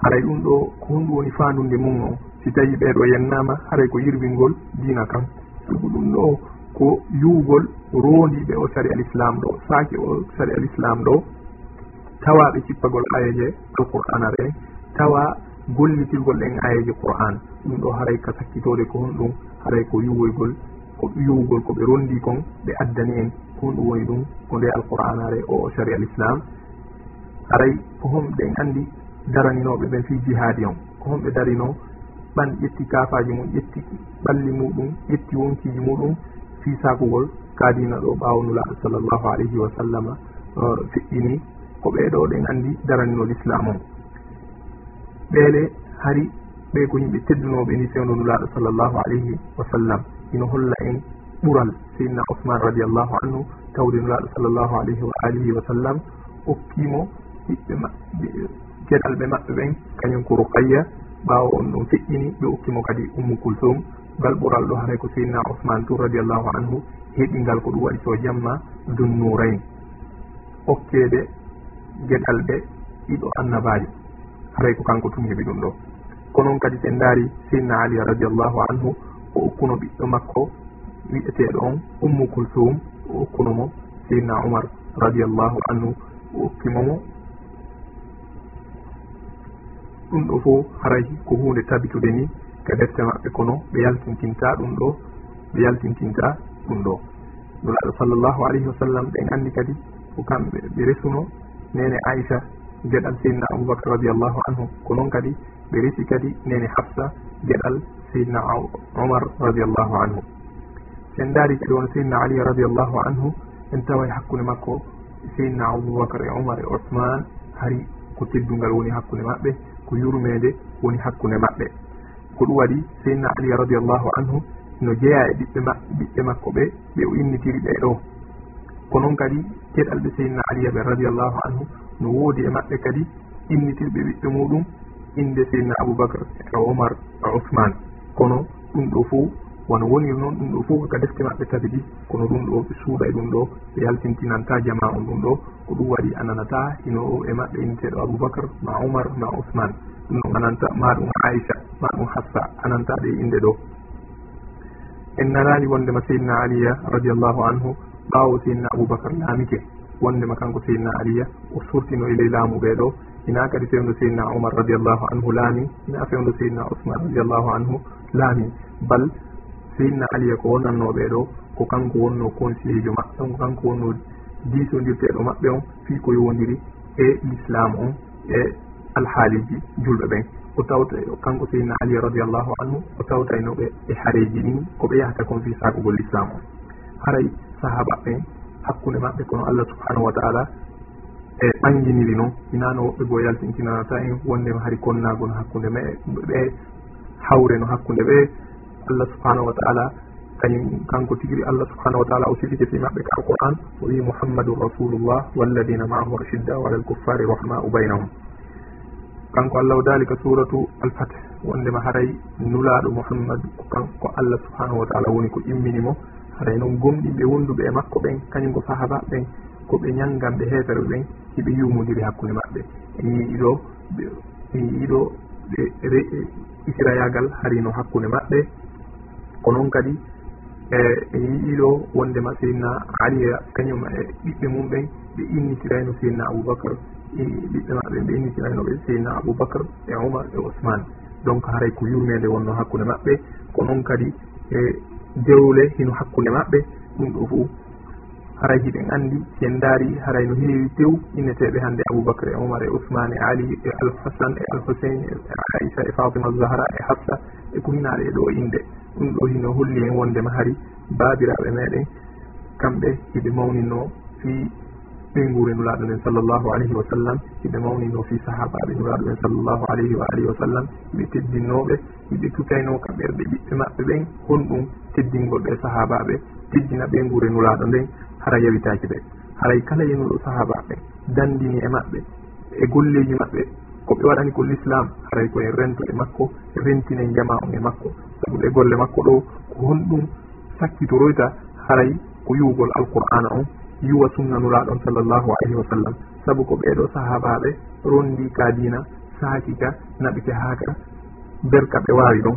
Haray ɗum ɗo ko honɗum woni faandude mum o si tawi ɓeeɗo yennama haray ko yirwingol diina kam. Sabu ɗum ɗo ko yuugol rondiɓe o sari al islam ɗo saaki o sari al islam ɗo tawaɓe cippagol ayeje alqur'an are tawa gollitirgol ɗen ayeje qur'an ɗum ɗo haray ka sakkitode ko honɗum haray ko yuwoygol ko yuwugol koɓe rondi kon ɓe addani en ko honɗum woni ɗum ko nde alqur'anare o sari al islam haray ko homɗen andi daraninoɓe ɓen fi jihadi on ko homɓe darino ɓan ƴetti kafaji mum ƴetti ɓalli muɗum ƴetti wonkiji muɗum fi sakugol. Kaadina ɗo ɓaawo nulaaɗo sallllahu alayhi wa sallama feƴƴini ko ɓeɗo ɗen andi daranninol islamu. On ɓeele hari ɓe ko yimɓe teddunoɓe ni fewno nulaɗo sallllahu alayhi wa sallam. Ino holla en ɓural seydna ousmane radiallahu anhu tawde nulaɗo sallllahu alayhi wa alihi wa sallam. Okkimo ɓiɓɓe maɓɓe geɗal ɓe maɓɓe ɓen kañum ko rokayya ɓaawo on ɗum feƴƴini ɓe ukkimo kadi ummu kulsum galɓural ɗo haray ko seydna ousmane tour radiallahu anhu heɓingal ko ɗum waɗi so jamma dunnurayn. Okkeede geɗal ɓe ɗiɗo annabaji haray ko kanko tum heɓi ɗum ɗo. Ko noon kadi sen daari seydna ali radiallahu anhu o okkuno ɓiɗɗo makko wiɗeteeɗo on ummu kulsum o okkunomo seydna oumar radiallahu anhu o okkimomo ɗum ɗo fo haray ko hunde tabitude ni ka defte maɓɓe kono ɓe yaltintinta ɗum ɗo ɓe yaltintinta ɗum ɗo. Nulaɗo sallllahu alayhi wa sallam ɓen andi kadi ko kamɓe ɓe resuno. Nene aicha geɗal seydna aboubacar radiallahu anhu ko noon kadi ɓe resi kadi nene hafsa geɗal seydna omar radiallahu anhu. Sen daari kadi won seydna ali radiallahu anhu en taway hakkude makko seydna aboubacar e omar e ousmane hari ko teddungal woni hakkude maɓɓe. ko yurmede woni hakkunde maɓɓe ko ɗum waɗi seydna aliya radiallahu anhu no jeeya e ɓiɓɓe ma ɓiɓɓe makko ɓe ɓe o innitiri ɓe ɗo. Ko noon kadi keɗal ɓe seydna aliya ɓe radiallahu anhu no woodi e maɓɓe kadi innitirɓe ɓiɓɓe muɗum inde seydna aboubacre e omar e ousmane kono ɗum ɗo fo wono woni noon ɗum ɗo fof ka defte maɓɓe tati ɗi. Kono ɗum ɗo ɓe suuɗa e ɗum ɗo ɓe yaltintinanta jama on ɗum ɗo. Ko ɗum waɗi ananata nanata hino o e maɓɓe inniteɗo aboubacar ma oumar ma ousmane ɗum ɗon ananta ma ɗum aicha ma ɗum hassa anantaɗe e inde ɗo. En nanani wondema seydna aliya radiallahu anhu ɓawo seydna aboubacar laamike. Wondema kanko seydna aliya o surtino e ley laamu ɓe ɗo. Ina kadi fewndo seydna oumar radiallahu anhu laami ina fewndo seydna ousmane radiallahu anhu laami. Bal seydna aliya ko wonnanno ɓeeɗo ko kanko wonno conseiller jo maɓɓe on ko kanko wonno disodirteɗo maɓɓe on fii ko yowndiri e l'islam on e alhaaliji julɓe ɓen. O tawta kanko seydna aliya radiallahu anhu o tawtaynoɓe e haareji ɗin koɓe yahata kon fii sakugol l'islam on. Haray sahaba ɓen hakkunde maɓɓe kono allah subhanahu wa taala e ɓanginiri noon inano woɓɓe goo yaltintinanata en wondema hari konnagol hakkunde ma ɓe hawre no hakkunde ɓe allah subhanahu wa taala kañum kanko tigiri allah subhanahu wa taala o sifikiti maɓɓe ka alquran o wi mouhammadun rasulullah walladina maahu rashidda wa ala alkuffari rahmau baynahum. Kanko allah o dalika suratu alfat wondema haray nulaɗo mouhammad ko allah subhanahu wa taala woni ko imminimo. Haray noon gomɗinɓe wonduɓe e makko ɓen kañum ko sahaba ɓen koɓe ñannganɓe heefere ɓen hiɓe yumodiri hakkude maɓɓe. En yiiɗo en yiiɗo ɓe israyagal e, harino hakkude maɓɓe. ko noon kadi e, e yiɗiɗo wondema seydna aliya e kañum e ɓiɓɓe mum ɓen ɓe innitirayno seydna aboubacar e ɓiɓɓe maɓɓe ɓe innitiraynoɓe seydna aboubacar e omar e ousmane. Donc haray ko yurmede wonno hakkude maɓɓe. Ko noon kadi e dewle hino hakkude maɓɓe ɗum ɗo fof haray hiɗen andi sen daari haray no heewi tew. Inneteɓe hannde aboubacre e omar e ousmane e ali e alhasan e alhusain e aissa e fatima zahra e hafsa e ko hinaɗe e ɗo inde ɗum ɗo hino holli hen wondema hari babiraɓe meɗen kamɓe hiɓe mawninoo fi ɓen guure nulaɗo nden sallllahu alayhi wa sallam hiɓe mawnino fi sahabaɓe nulaɗo ɓen sallllahu alayhi wa alihi wa sallam. Hiɓe teddinooɓe yimɓe tukayno kamɓe ɓerɗe ɓiɓɓe maɓɓe ɓen honɗum teddingol ɓe sahabaɓe teddina ɓe guure nulaɗo nden hara yawitaki ɓe. Haray kala yenuɗo sahabaɓe dandini e maɓɓe e golleji maɓɓe ko ɓe waɗani ko l'islam haray koye rento e makko rentine jama on e makko. Sabu ɗe golle makko ɗo ko honɗum sakkitoroyta haray ko yuwgol alqur'ana on yuwa sunna nuraɗon sallllahu alayhi wa sallam. Saabu ko ɓeɗo sahabaɓe rondi ka dina saakika naɓike haaka berka ɓe wawi ɗon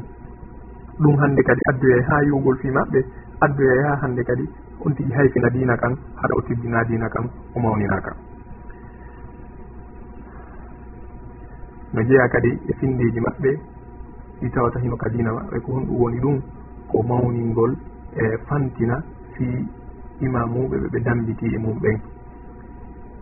ɗum hande kadi addoyay e ha yiwgol fi maɓɓe addoyay e ha hande kadi on tigi hayfina dina kan haɗa o tiddina dina kan o mawninaka no jeeya kadi e findeji maɓɓe ɗi tawata hino ka dina maɓɓe ko honɗum woni ɗum ko mawningol e fantina fi imamuɓe ɓe ɓe dambiti e mum ɓen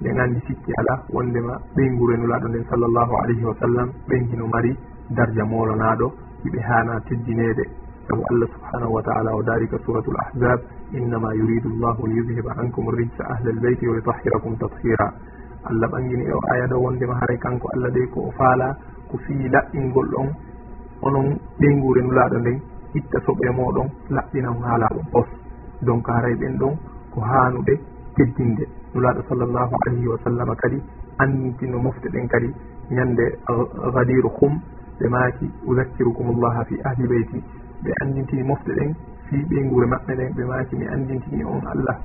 nden andi sikki ala wondema ɓen ngurenulaɗo nden sallllahu alayhi wa sallam ɓen hino mari darja molanaɗo yiɓe hana teddinede sabu allah subhanahu wa taala o darika suratu l ahzab innama yuridu llahu liyudhiba ankum rijsa ahla lbeyti wa yutahirakum tathira. Allah ɓangini e o aya ɗo wondema haray kanko allah ɗe ko o faala ko fii laɓɓingol ɗon onon ɓeygure nulaɗo nden itta soɓe moɗon laɓɓina haalaɗum haala pos. Donc haray ɓen ɗon ko hanuɓe teddinde nulaɗo sallllahu alayhi wa sallam kadi annitino mofte ɗen kadi ñande gadiru hum ɓe maaki udakkirukum llaha fi ahli beyti ɓe andintini mofte ɗen fii ɓeygure maɓɓe ɗen ɓe maaki mi andintini on allah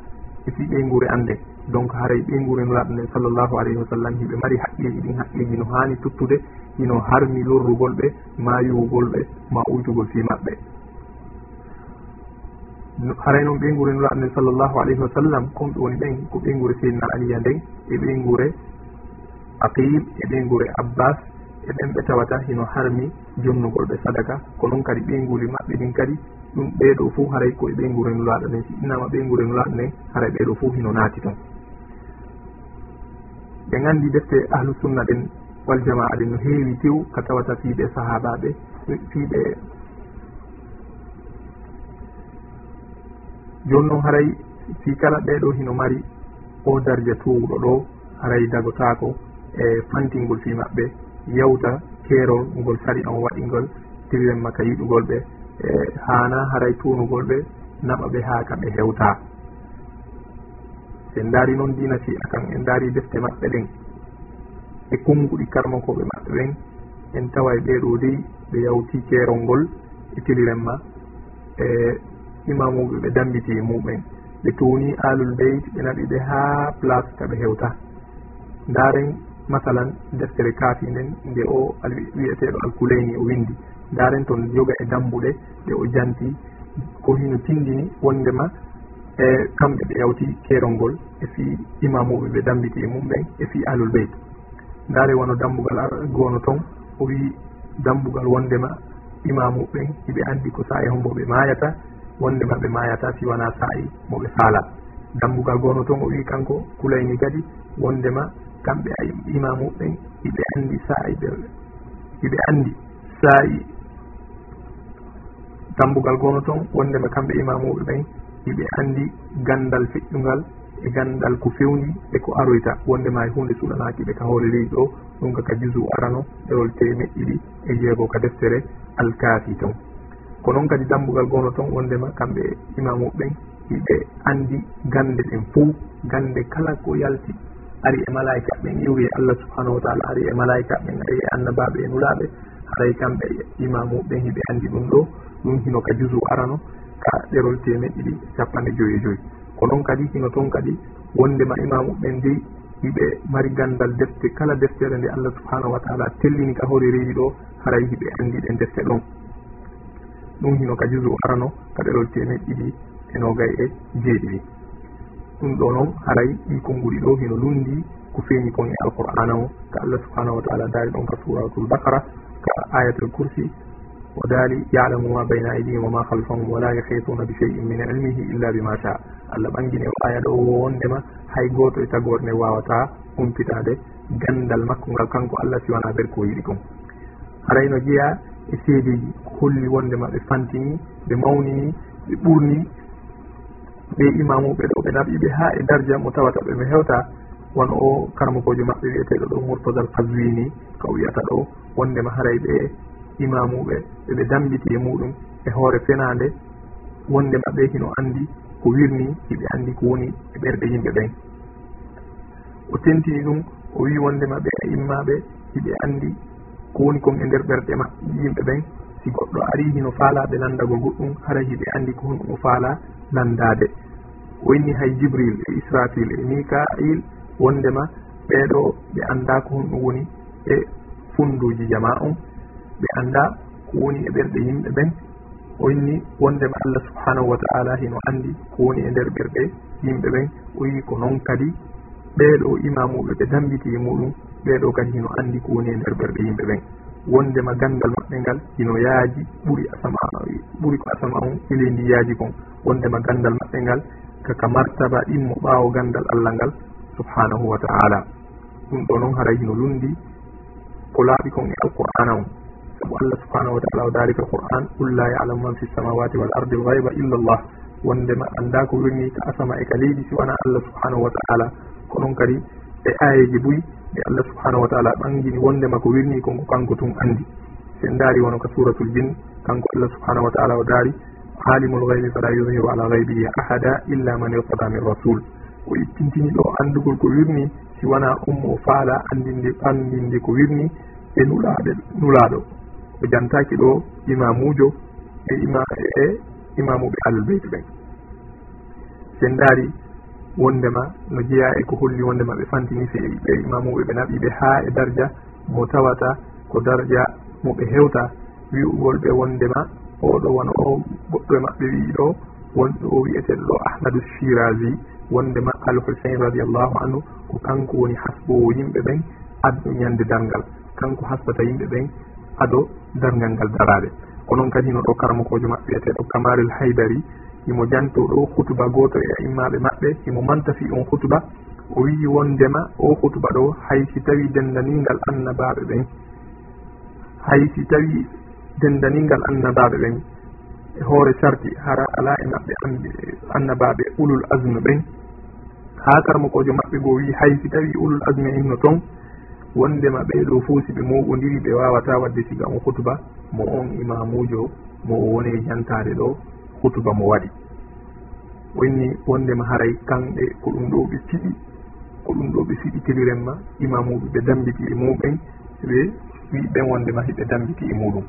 e fii ɓeygure ande donc haray ɓeygure nuraɗo nden sallllahu alayhi wa sallam hiɓe mari haqqeji ɗin haqqeji no haani tuttude hino harmi lorrugol ɓe ma yuwugol ɓe ma ujugol fii maɓɓe haray noon ɓeygure nuraɗo nden sallllahu alayhi wa sallam komɓe woni ɓen ko ɓeygure seydna aliya nden e ɓeygure aqil e ɓeygure abbas e ɓen ɓe tawata hino harmi jonnugol ɓe sadaka. Ko noon kadi ɓeyguli maɓɓe ɗin kadi ɗum ɓeeɗo fo haray koye ɓeygurenulaaɗo nden. Si innama ɓeygurenulaaɗo nden haray ɓeeɗo fo hino naati toon ɓe nganndi defte ahlusunna ɗen waljama'a ɗen no heewi tew ka tawata fiiɓe sahabaɓe fiiɓe jooni noon haray si kala ɓeeɗo hino mari o darja tuwuɗo ɗo haray dagotaako e fantingol fi maɓɓe. yawta keerol ngol sari on waɗingol tiriren makka yiɗugol ɓe e hana haray tunugol ɓe naɓa ɓe ha kamɓe hewta. Sen daari noon dina fi'a kan en daari defte maɓɓe ɗen. E kumguɗi karmakoɓe maɓɓe ɓen en tawa e ɓeeɗo dey ɓe yawti keerol ngol e tilirenma e imamuɓe ɓe dambiti e muɓen ɓe towni alul beyt ɓe naɓi ɓe ha place kaɓe hewta. Ndaren masalan deftere kaafi nden nde o wiyeteɗo alkuleyni o windi ndaren toon yoga e dambuɗe ɗe o janti. Ko hino tindini wondema e kamɓe ɓe yawti keerol ngol e fi imamuɓe ɓe dambiti e mum ɓen e fi alul beyt ndaare wono dambugal gono toon o wi dambugal wondema imamuɓen hiɓe andi ko sa'i hombo ɓe mayata wondema ɓe mayata si wona sa'i moɓe faalat dambugal gono toon o wi kanko kulayni kadi wondema kamɓe a imamuɓe iɓe andi sa'i ɓe iɓe andi sa'i dambugal gono toon wondema kamɓe imamuɓe ɓen iɓe andi gandal feƴƴugal e gandal ko fewndi e ko aroyta. Wondema e hunde suɗanaki ɓe ka hoore leydi ɗo ɗum kaka jusu arano ɗerol temeɗɗiɗi e, e jeego ka deftere alkaafi toon. Ko noon kadi dambugal gono toon wondema kamɓe imamuɓe ɓen iɓe andi gande ɗen fo gande kala ko yalti. ari e malaika ɓen iwi allah subhanahu wa taala ari e malaika ɓen ari e annabaɓe e nulaɓe. Haray kamɓe e imamuɓen hiɓe andi ɗum ɗo. Ɗum hino ka jusu arano ka ɗerol temeɗɗiɗi capanɗe joyi e joyi. Ko noon kadi hino toon kadi wondema imamuɓen dey hiɓe mari gandal defte kala deftere nde allah subhanahu wa taala tellini ka hoore rewi ɗo haray hiɓe andi andiɗe defte ɗon. Ɗum hino ka jusu arano ka ɗerol temeɗɗiɗi e nogay e jeeɗiɗi. ɗum ɗo noon haray ɗi konnguli ɗo hino lundi ko feeñi kon e alqur'ana o. Ka allah subhanahu wa taala daari ɗon ka suratul bakara ka ayatul kursi. O daali yalamu ma bayna aydihim wama halfahum wala yahituna bi cheyin min ilmihi illa bima sha allah ɓangine o aya ɗo wondema hay goto e tagorde wawata humpitade gandal makko ngal kanko allah siwana ber ko yiɗi kon. Harayno jeeya e seedeji holli wondema ɓe fantini ɓe mawnini ɓe ɓurni ɓe imamuɓe ɗo ɓe naɓiɓe ha e darja mo tawata ɓe mi hewta wono o karmakojo maɓɓe wiyeteɗo ɗo murtadal kaswini ko wiyata ɗo wondema haray ɓe imamuɓe ɓeɓe dambiti e muɗum e hoore fenade wonde maɓɓe hino andi ko wirni hiɓe andi ko woni e ɓerɗe yimɓe ɓen. O tentini ɗum o wi wonde maɓɓe a immaɓe hiɓe andi ko woni kon e nder ɓerɗe ma yimɓe ɓen si goɗɗo ari hino faalaɓe landago goɗɗum haray hiɓe andi ko honɗum o faala nandade woni hay jibril e israfil e mikail wondema ɓeɗo ɓe anda ko honɗum woni e funduji jama on. Ɓe anda ko woni e ɓerɗe yimɓe ɓen. O inni wondema allah subhanahu wa taala hino andi ko woni e nder ɓerɗe yimɓe ɓen. O wi ko noon kadi ɓeɗo imamuɓe ɓe dambitii muɗum. Ɓeɗo kadi hino andi ko woni e nder ɓerɗe yimɓe ɓen. wondema gandal maɓɓe ngal ino yaaji ɓuri asama ɓuri ko asama on ele ndi yaaji kon. Wondema gandal maɓɓe ngal kaka martaba ɗimmo ɓaawo gandal allah ngal subhanahu wa taala. Ɗum ɗo noon haray hino lundi ko laaɓi kon e alqur'ana on. Sabu allah subhanahu wa taala o dalika qur'an qul la yalamu man fi lsamawati wal ardi lgayba illa llah wondema annda ko wirni ka asama e ka leydi siwana allah subhanahu wa taala. Ko ɗon kadi e ayeji buy e allah subhanahu wa taala ɓangini wondema ko wirni konko kanko tun andi sen daari wono ka suratul jin kanko allah subhanahu wa taala o daari alimul gaybi fala yudhiru ala gaybihi ahada illa man irtada min rasul o ittintini ɗo andugol ko wirni si wona ummo faala andinde andinde ko wirni e nulaɓe nulaɗo o jantaki ɗo imamujo e ima e imamuɓe ahlul ɓen. Sen daari wondema no jeeya e ko holli wondema ɓe fantini se ɓe imamuɓe ɓe naɓiɓe ha e dardia mo tawata ko dardia mo ɓe hewta wi'ugol ɓe wondema oɗo wona o goɗɗo e maɓɓe wii ɗo wonɗo o wiyeteɗo ɗo ahmadu chirasi wondema alhusain radiallahu anhu ko kanko woni hasbowo yimɓe ɓen addo ñande dargal kanko hasbata yimɓe ɓen ado dargal ngal darade ko noon kadi no ɗo karmakojo maɓɓe wiyeteɗo kamarel haydari imo janto ɗo hutuba goto e immaɓe maɓɓe. Imo mantafi on hutuba. O wii wondema o hutuba ɗo. Hay si tawi dendanigal annabaɓe ɓen. Hay si tawi dendanigal annabaɓe ɓen. E hoore sarti hara ala e maɓɓe annabaɓe ulul asme ɓen. Ha karmakojo maɓɓe goo wi hay si tawi ulul asme inno toon wondema ɓeɗo fuu si ɓe moɓodiri ɓe wawata wadde siga on hutuba. Mo on imamujo mo o woni jantade ɗo. hutuba mo waɗi. Woni wondema haray kamɓe ko ɗum ɗo ɓe tiɗi ko ɗum ɗo ɓe fiɗitiriren ma imamuɓe ɓe dambiti e muɓen ɓe wi ɓen wondema hiɓe dambiti e muɗum.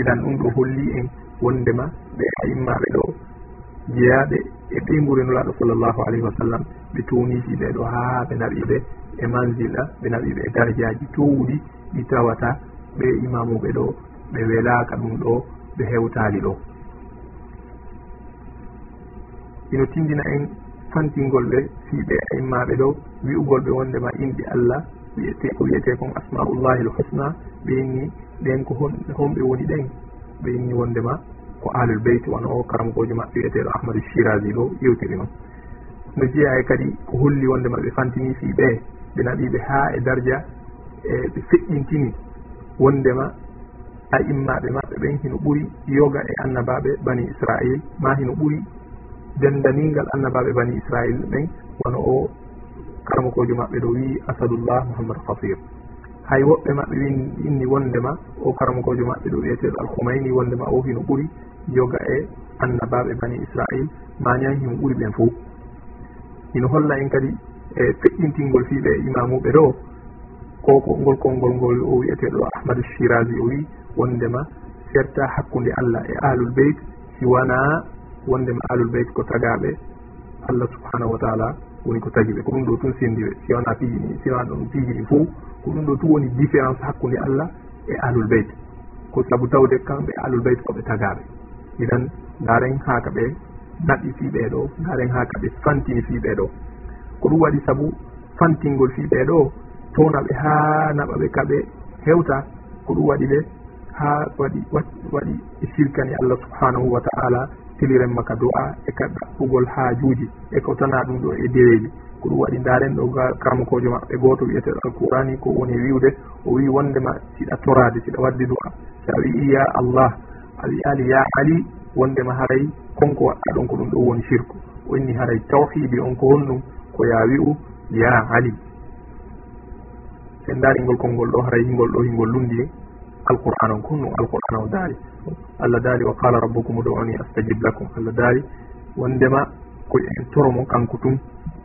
Idan ɗum ɗo holli en wondema ɓe immaɓe ɗo jeeyaɓe e ɓe mburinulaɗo sallllahu alayhi wa sallam ɓe towniti ɓe ɗo haa ɓe naɓiɓe e mansila ɓe naɓiɓe e dardiaji towɗi ɗi tawata ɓe imamuɓe ɗo ɓe welaka ɗum ɗo ɓe hewtali ɗo. ino tindina en fantingol ɓe fiiɓe en ɗo wi'ugol ɓe wondema inɗe allah wiyete ko wiyete kon asmaullahi l husna ɓe ɓeyni ɗen ko honɓe woni ɗen ɓe ɓeyni wondema ko alul beyt wona o karamkojo maɓɓe wiyeteɗo ahmadou chiragi ɗo yewtiri noon no jeeya e kadi ko holli wondema ɓe fantini fiiɓe ɓe naɓiɓe ha e dardia e ɓe feƴƴintini wondema a immaɓe maɓɓe ɓen hino ɓuuri yoga e annabaɓe bani israil ma hino ɓuuri dendanigal annabaɓe bani israil ɓen wono o karmakojo maɓɓe ɗo wi asadullah mouhammad khatir hay woɓɓe maɓɓe win inni wondema o karmakojo maɓɓe ɗo wiyeteɗo alhumayni wondema o hino ɓuuri yoga e annabaɓe bani israil manian himo ɓuuri ɓen fof ino holla en kadi e feƴƴintingol fiɓe imamuɓe ɗo koko ngol konngol ngol o wiyeteɗo ahmadou chiragi o wi wondema serta hakkude allah e ahlul beyt siwana wondema alul beyt ko tagaɓe allah subhanahu wa taala woni ko tagi ɓe ko ɗum ɗo tun sendiɓe si wona piiji si wona ɗon piijini fo ko ɗum ɗo tun woni différence hakkude allah e alul beyt. Ko saabu tawde kamɓe alul beyt koɓe tagaɓe iɗan ndaren haka ɓe naɓi fii ɓeeɗo ndaren ha ɓe fantini fii ɓeeɗo ko ɗum waɗi saabu fantingol fii ɓeeɗo towna ɓe haa naɓa hewta ko ɗum waɗi ɓe ha waɗi waɗi e sirkani allah subhanahu wa taala tiliren maka do'a e ka ɗaɓɓugol haajuuji e ko tana ɗum ɗo e deweji ko ɗum waɗi ndaren ɗo ga karmakojo maɓɓe gooto wiyeteɗo alqurani ko woni wiwde o wi wondema siɗa torade siɗa wadde do'a sa a wii ya allah a wi ali ya ali wondema haray konko waɗɗa ɗon ko ɗum ɗo woni shirku. O inni haray tawhidi on ko honɗum ko ya wi'u ya ali. En daaringol konngol ɗo haray hingol ɗo hingol lundi alqur'an on ko honɗum alqur'an o daari allah daali wa qala rabbukum uduuni astajib lakum. Allah daali wondema ko toro mo kanko tum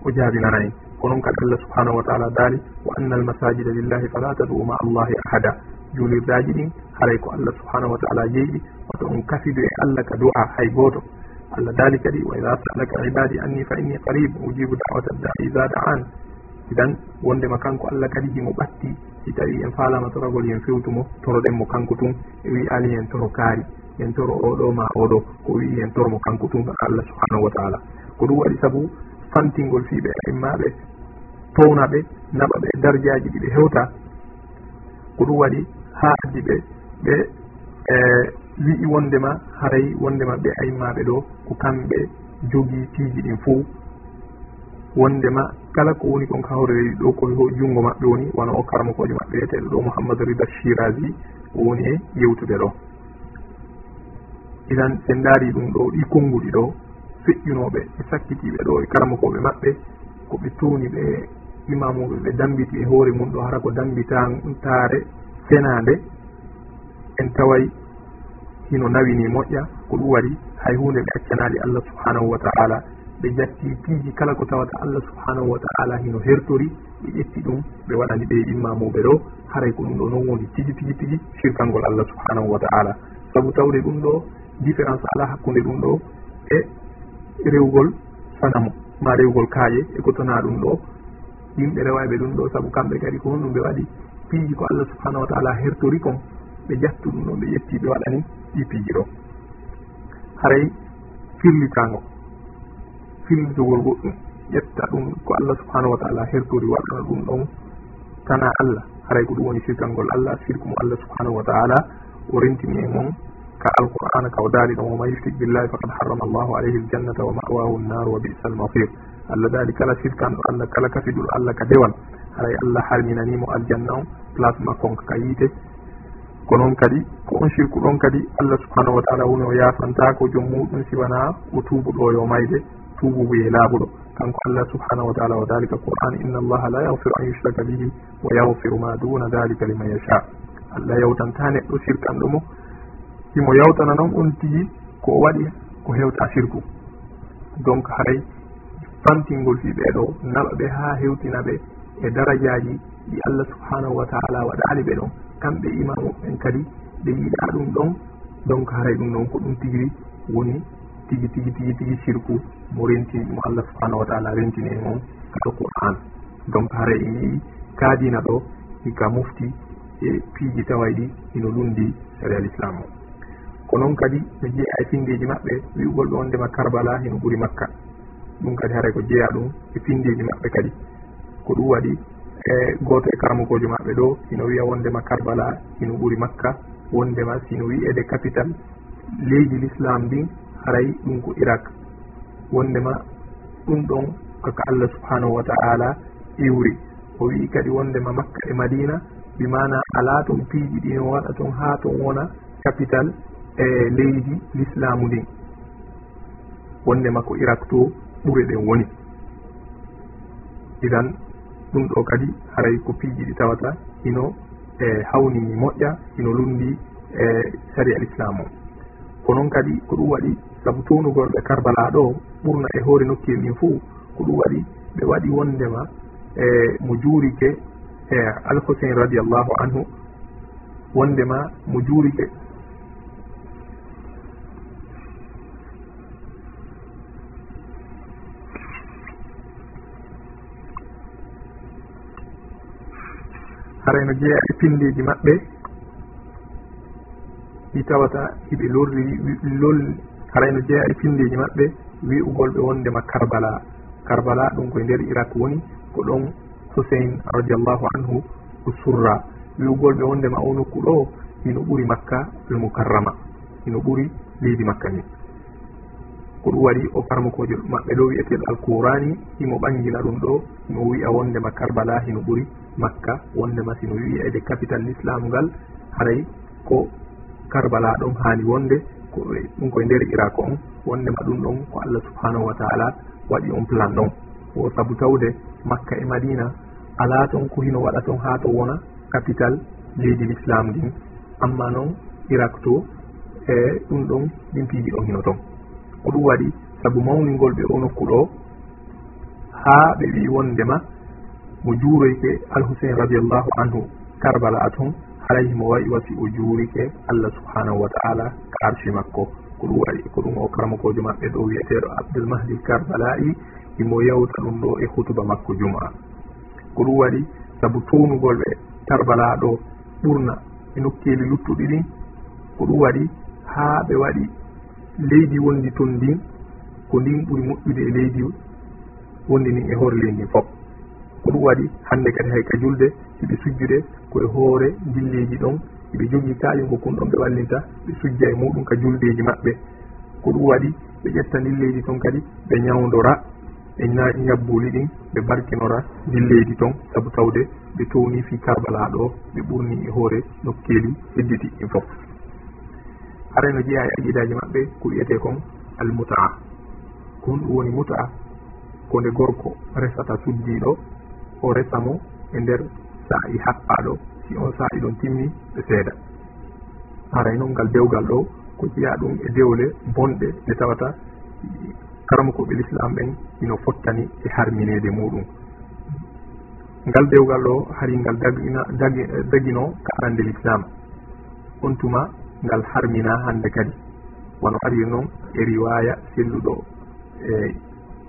o jaabinana en ko noon kadi allah subhanahu wa taala daali wa anna almasajida lillahi fala tadu'u ma allahi ahada juulirdaji ɗin haray ko allah subhanahu wa taala yeeyi wato on kafidu e allah ka du'a hay gooto. Allah daali kadi wa ida salaka ibadi anni fa inni qarib ujibu dawata da'i ida da'an tan wondema kanko allah kadi himo ɓatti. Si tawi en falama toragol yen fewtumo toroɗen mo kanko tun e wi ali en toro kaari en toro oɗo ma oɗo ko wi en toromo kanko tun allah subhanahu wa taala. Ko ɗum waɗi saabu fantingol fiiɓe immaɓe townaɓe naɓa ɓe darjaji ɗiɓe hewta ko ɗum waɗi ha addi ɓe ɓe e wi'i wondema haray wondema ɓe aymaɓe ɗo ko kamɓe jogii piiji ɗin fo wondema kala ko woni kon kawreyi ɗo koye junngo maɓɓe woni wona o karmakojo maɓɓe wiyeteɗo ɗo mouhammadou rida chirasi woni e yewtude ɗo. Ilan sen daari ɗum ɗo ɗi konnguɗi ɗo feƴƴunoɓe e sakkitiɓe ɗo e karmakoɓe maɓɓe ko ɓe towni ɓe imamuɓe ɓe dambiti e hoore mum ɗo hara ko dambitantare senade en taway hino nawini moƴƴa ko ɗum waɗi hay hunde ɓe accanaali allah subhanahu wa taala. ɓe jatti piiji kala ko tawata allah subhanahu wa taala hino hertori ɓe ƴetti ɗum ɓe waɗani ɓe immamuɓe ɗo haray ko ɗum ɗo noon woni tigi tigi tigi firkalngol allah subhanahu wa taala. Saabu tawde ɗum ɗo différence ala hakkunde ɗum ɗo e rewgol sanamu ma rewgol kaaye e ko tona ɗum ɗo yimɓe rewaɓe ɗum ɗo saabu kamɓe kadi ko honɗum ɓe waɗi piiji ko allah subhanahu wa taala hertori kon ɓe jattu ɗum ɗon ɓe ƴetti ɓe waɗani ɗi piiji ɗo. Haray firlitango filmtogol goɗɗum ƴetta ɗum ko allah subhanahu wa taala hertori waɗɗona ɗum ɗon. Tana allah haray ko ɗum woni sirkal ngol allah sirku mo allah subhanahu wa taala o rentini e mon. Ka alqur'ana ka o daali ɗon woma yushrik billahi faqad harrama allahu alayhi ljannata wa mawahu nnar wa bisa almasir allah daali kala sirkanɗo allah kala kafiɗuɗo allah ka dewal. Haray allah harminanimo aljanna on place makkonka ka yiite. Ko noon kadi ko on sirku ɗon kadi allah subhanahu wa taala woni o yafanta ko joom muɗum siwana o tuubuɗo yo mayde. tububu ye laaɓuɗo kanko allah subhanahu wa taala wa dalika qur'an inna allaha la yahfiru an yushraka bihi wa yahfiru ma duna dalika liman yasha. Allah yawtanta neɗɗo sirkanɗo mo. Himo yawtana noon on tigi ko waɗi ko hewta sirku. Donc haray fantingol fi ɓeeɗo naɓa ɓe ha hewtina ɓe e darajaji ɗi allah subhanahu wa taala waɗali ɓe ɗon. Kamɓe imamuɓen kadi ɓe yiɗa ɗum ɗon. Donc haray ɗum ɗon ko ɗum tigiri woni tigi tigi tigi tigi sirku mo rentini mo allah subahanahu wa taala rentini e mon kaɗo qur'an. Donc hara en yii kaadina ɗo ga mofti e piiji taway ɗi ino lundi sari al islam o. Ko noon kadi ɓe jeeya e pindeji maɓɓe wi'ugol ɗo wondema karbala heno ɓuri makka. Ɗum kadi haray ko jeeya ɗum e pindeji maɓɓe kadi. Ko ɗum waɗi e goto e karamugojo maɓɓe ɗo ino wiya wondema karbala ino ɓuri makka wondema sino wiyede capital leydi l'islam ndin haray ɗum ko irak. Wondema ɗum ɗon koko allah subhanahu wa taala iwri. O wi kadi wondema makka e madina bimana ala ton piiji ɗi no waɗa ton ha ton wona capital e leydi l'islamu ndin wondema ko irak to ɓure ɗen woni. Idan ɗum ɗo kadi haray ko piiji ɗi tawata ino e hawni moƴƴa ino lundi e sari al islam o. Ko noon kadi ko ɗum waɗi sabu tuwnugolɓe karbala ɗo ɓurna e hoore nokkiel ɗin fuu ko ɗum waɗi ɓe waɗi wondema e mo juurike e alhusain radiallahu anhu wondema mo juurike. Harayno jeeya e pinndiji maɓɓe ɗi tawata hiɓe lorri lol harayno jeeya e pindeji maɓɓe wi'ugolɓe wondema karbala. Karbala ɗum koye nder irak woni ko ɗon husein radiallahu anhu ko surra. Wi'ugolɓe wondema o nokku ɗo hino ɓuri makka l mukarrama hino ɓuri leydi makka ni. Ko ɗum waɗi o farmakojo maɓɓe ɗo wiyeteɗo alqurani himo ɓangina ɗum ɗo himo wiya wondema karbala hino ɓuri makka wondema sino wiya ede capital l'islam ngal. Haray ko karbala ɗon hani wonde E, ɗum koye nder irak on wondema ɗum ɗon ko allah subhanahu wa taala waɗi on plan ɗon. O saabu tawde makka e madina ala toon ko hino waɗa toon ha to wona capital leydi l'islam ndin amma noon irak to e ɗum ɗon ɗin piiji ɗon hino toon ko ɗum waɗi saabu mawningol ɓe o nokku ɗo ha ɓe wi wondema mo juuroyke alhusain radiallahu anhu karbala a toon alayhim wawi wasi o juurike allah subhanahu wa taala ka arshi makko. Ko ɗum waɗi ko ɗum o karamakojo maɓɓe ɗo wiyeteɗo abdoulmahdi karbala'i imo yewta ɗum ɗo e hutuba makko juma ko ɗum waɗi saabu townugol ɓe karbala ɗo ɓurna e nokkeli luttuɗi ɗin. Ko ɗum waɗi ha ɓe waɗi leydi wondi toon ndin ko ndin ɓuri moƴƴude e leydi wondi ndin e hor leydi fof. Ko ɗum waɗi hande kadi hay ka julde hiɓe sujjude koye hoore dilleji ɗon eɓe jogui kaalingo kon ɗon ɓe wallinta ɓe sujja e muɗum ka juldeji maɓɓe. Ko ɗum waɗi ɓe ƴetta dilleji ton kadi ɓe ñawdora e ñabbuli ɗin ɓe barkinora dilleji ton. Saabu tawde ɓe towni fi karbala ɗo ɓe ɓurni e hoore nokkeli hedditi ɗin foof hare jeeya e aqidaji maɓɓe ko wiyete kon almutaa. Ko honɗum woni mutaa ko nde gorko resata suddiɗo o resamo e nder saa'i happaɗo si on saa'i ɗon timmi ɓe seeda aray noon ngal dewgal ɗo ko jeeya ɗum e dewle bonɗe nde tawata karmakoɓe l'islam ɓen ino fottani e harminede muɗum. Ngal dewgal ɗo hari ngal dagina dagino ka arande l'islam. On tuma ngal harmina hande kadi. Wono ari noon e riwaya selluɗo e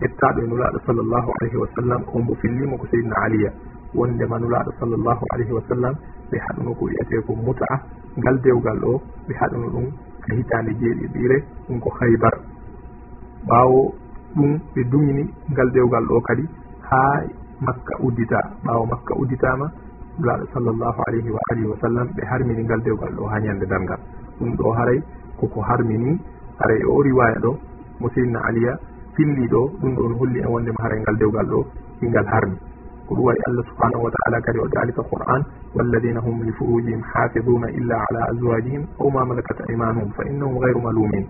ettaɗo e nulaɗo sallllahu alayhi wa sallam on mbo fillimo ko seydna aliya. wonde manulaaɗo sallllahu alayhi wa sallam ɓe haɗuno ko wiyete ko mutaa ngal dewgal ɗo ɓe haɗuno ɗum ka hitande jeeɗiɗire ɗum ko haybar. Ɓawo ɗum ɓe dumini ngal dewgal ɗo kadi ha makka uddita. Ɓawo makka udditama laaɗo sallllahu alayhi wa alihi wa sallam ɓe harmini ngal dewgal ɗo ha ñande darngal ɗum ɗo haray koko harmini haray o riwaya ɗo mo seydna aliya filli ɗo ɗum ɗon holli en wondema haray ngal dewgal ɗo ingal harmi. ko ɗum waɗi allah subhanahu wa taala kadi o dalika qur'an walladina hum li furujihim hafiduna illa ala azwajihim aw ma malakat aymanuhum fa innahum gayru malumin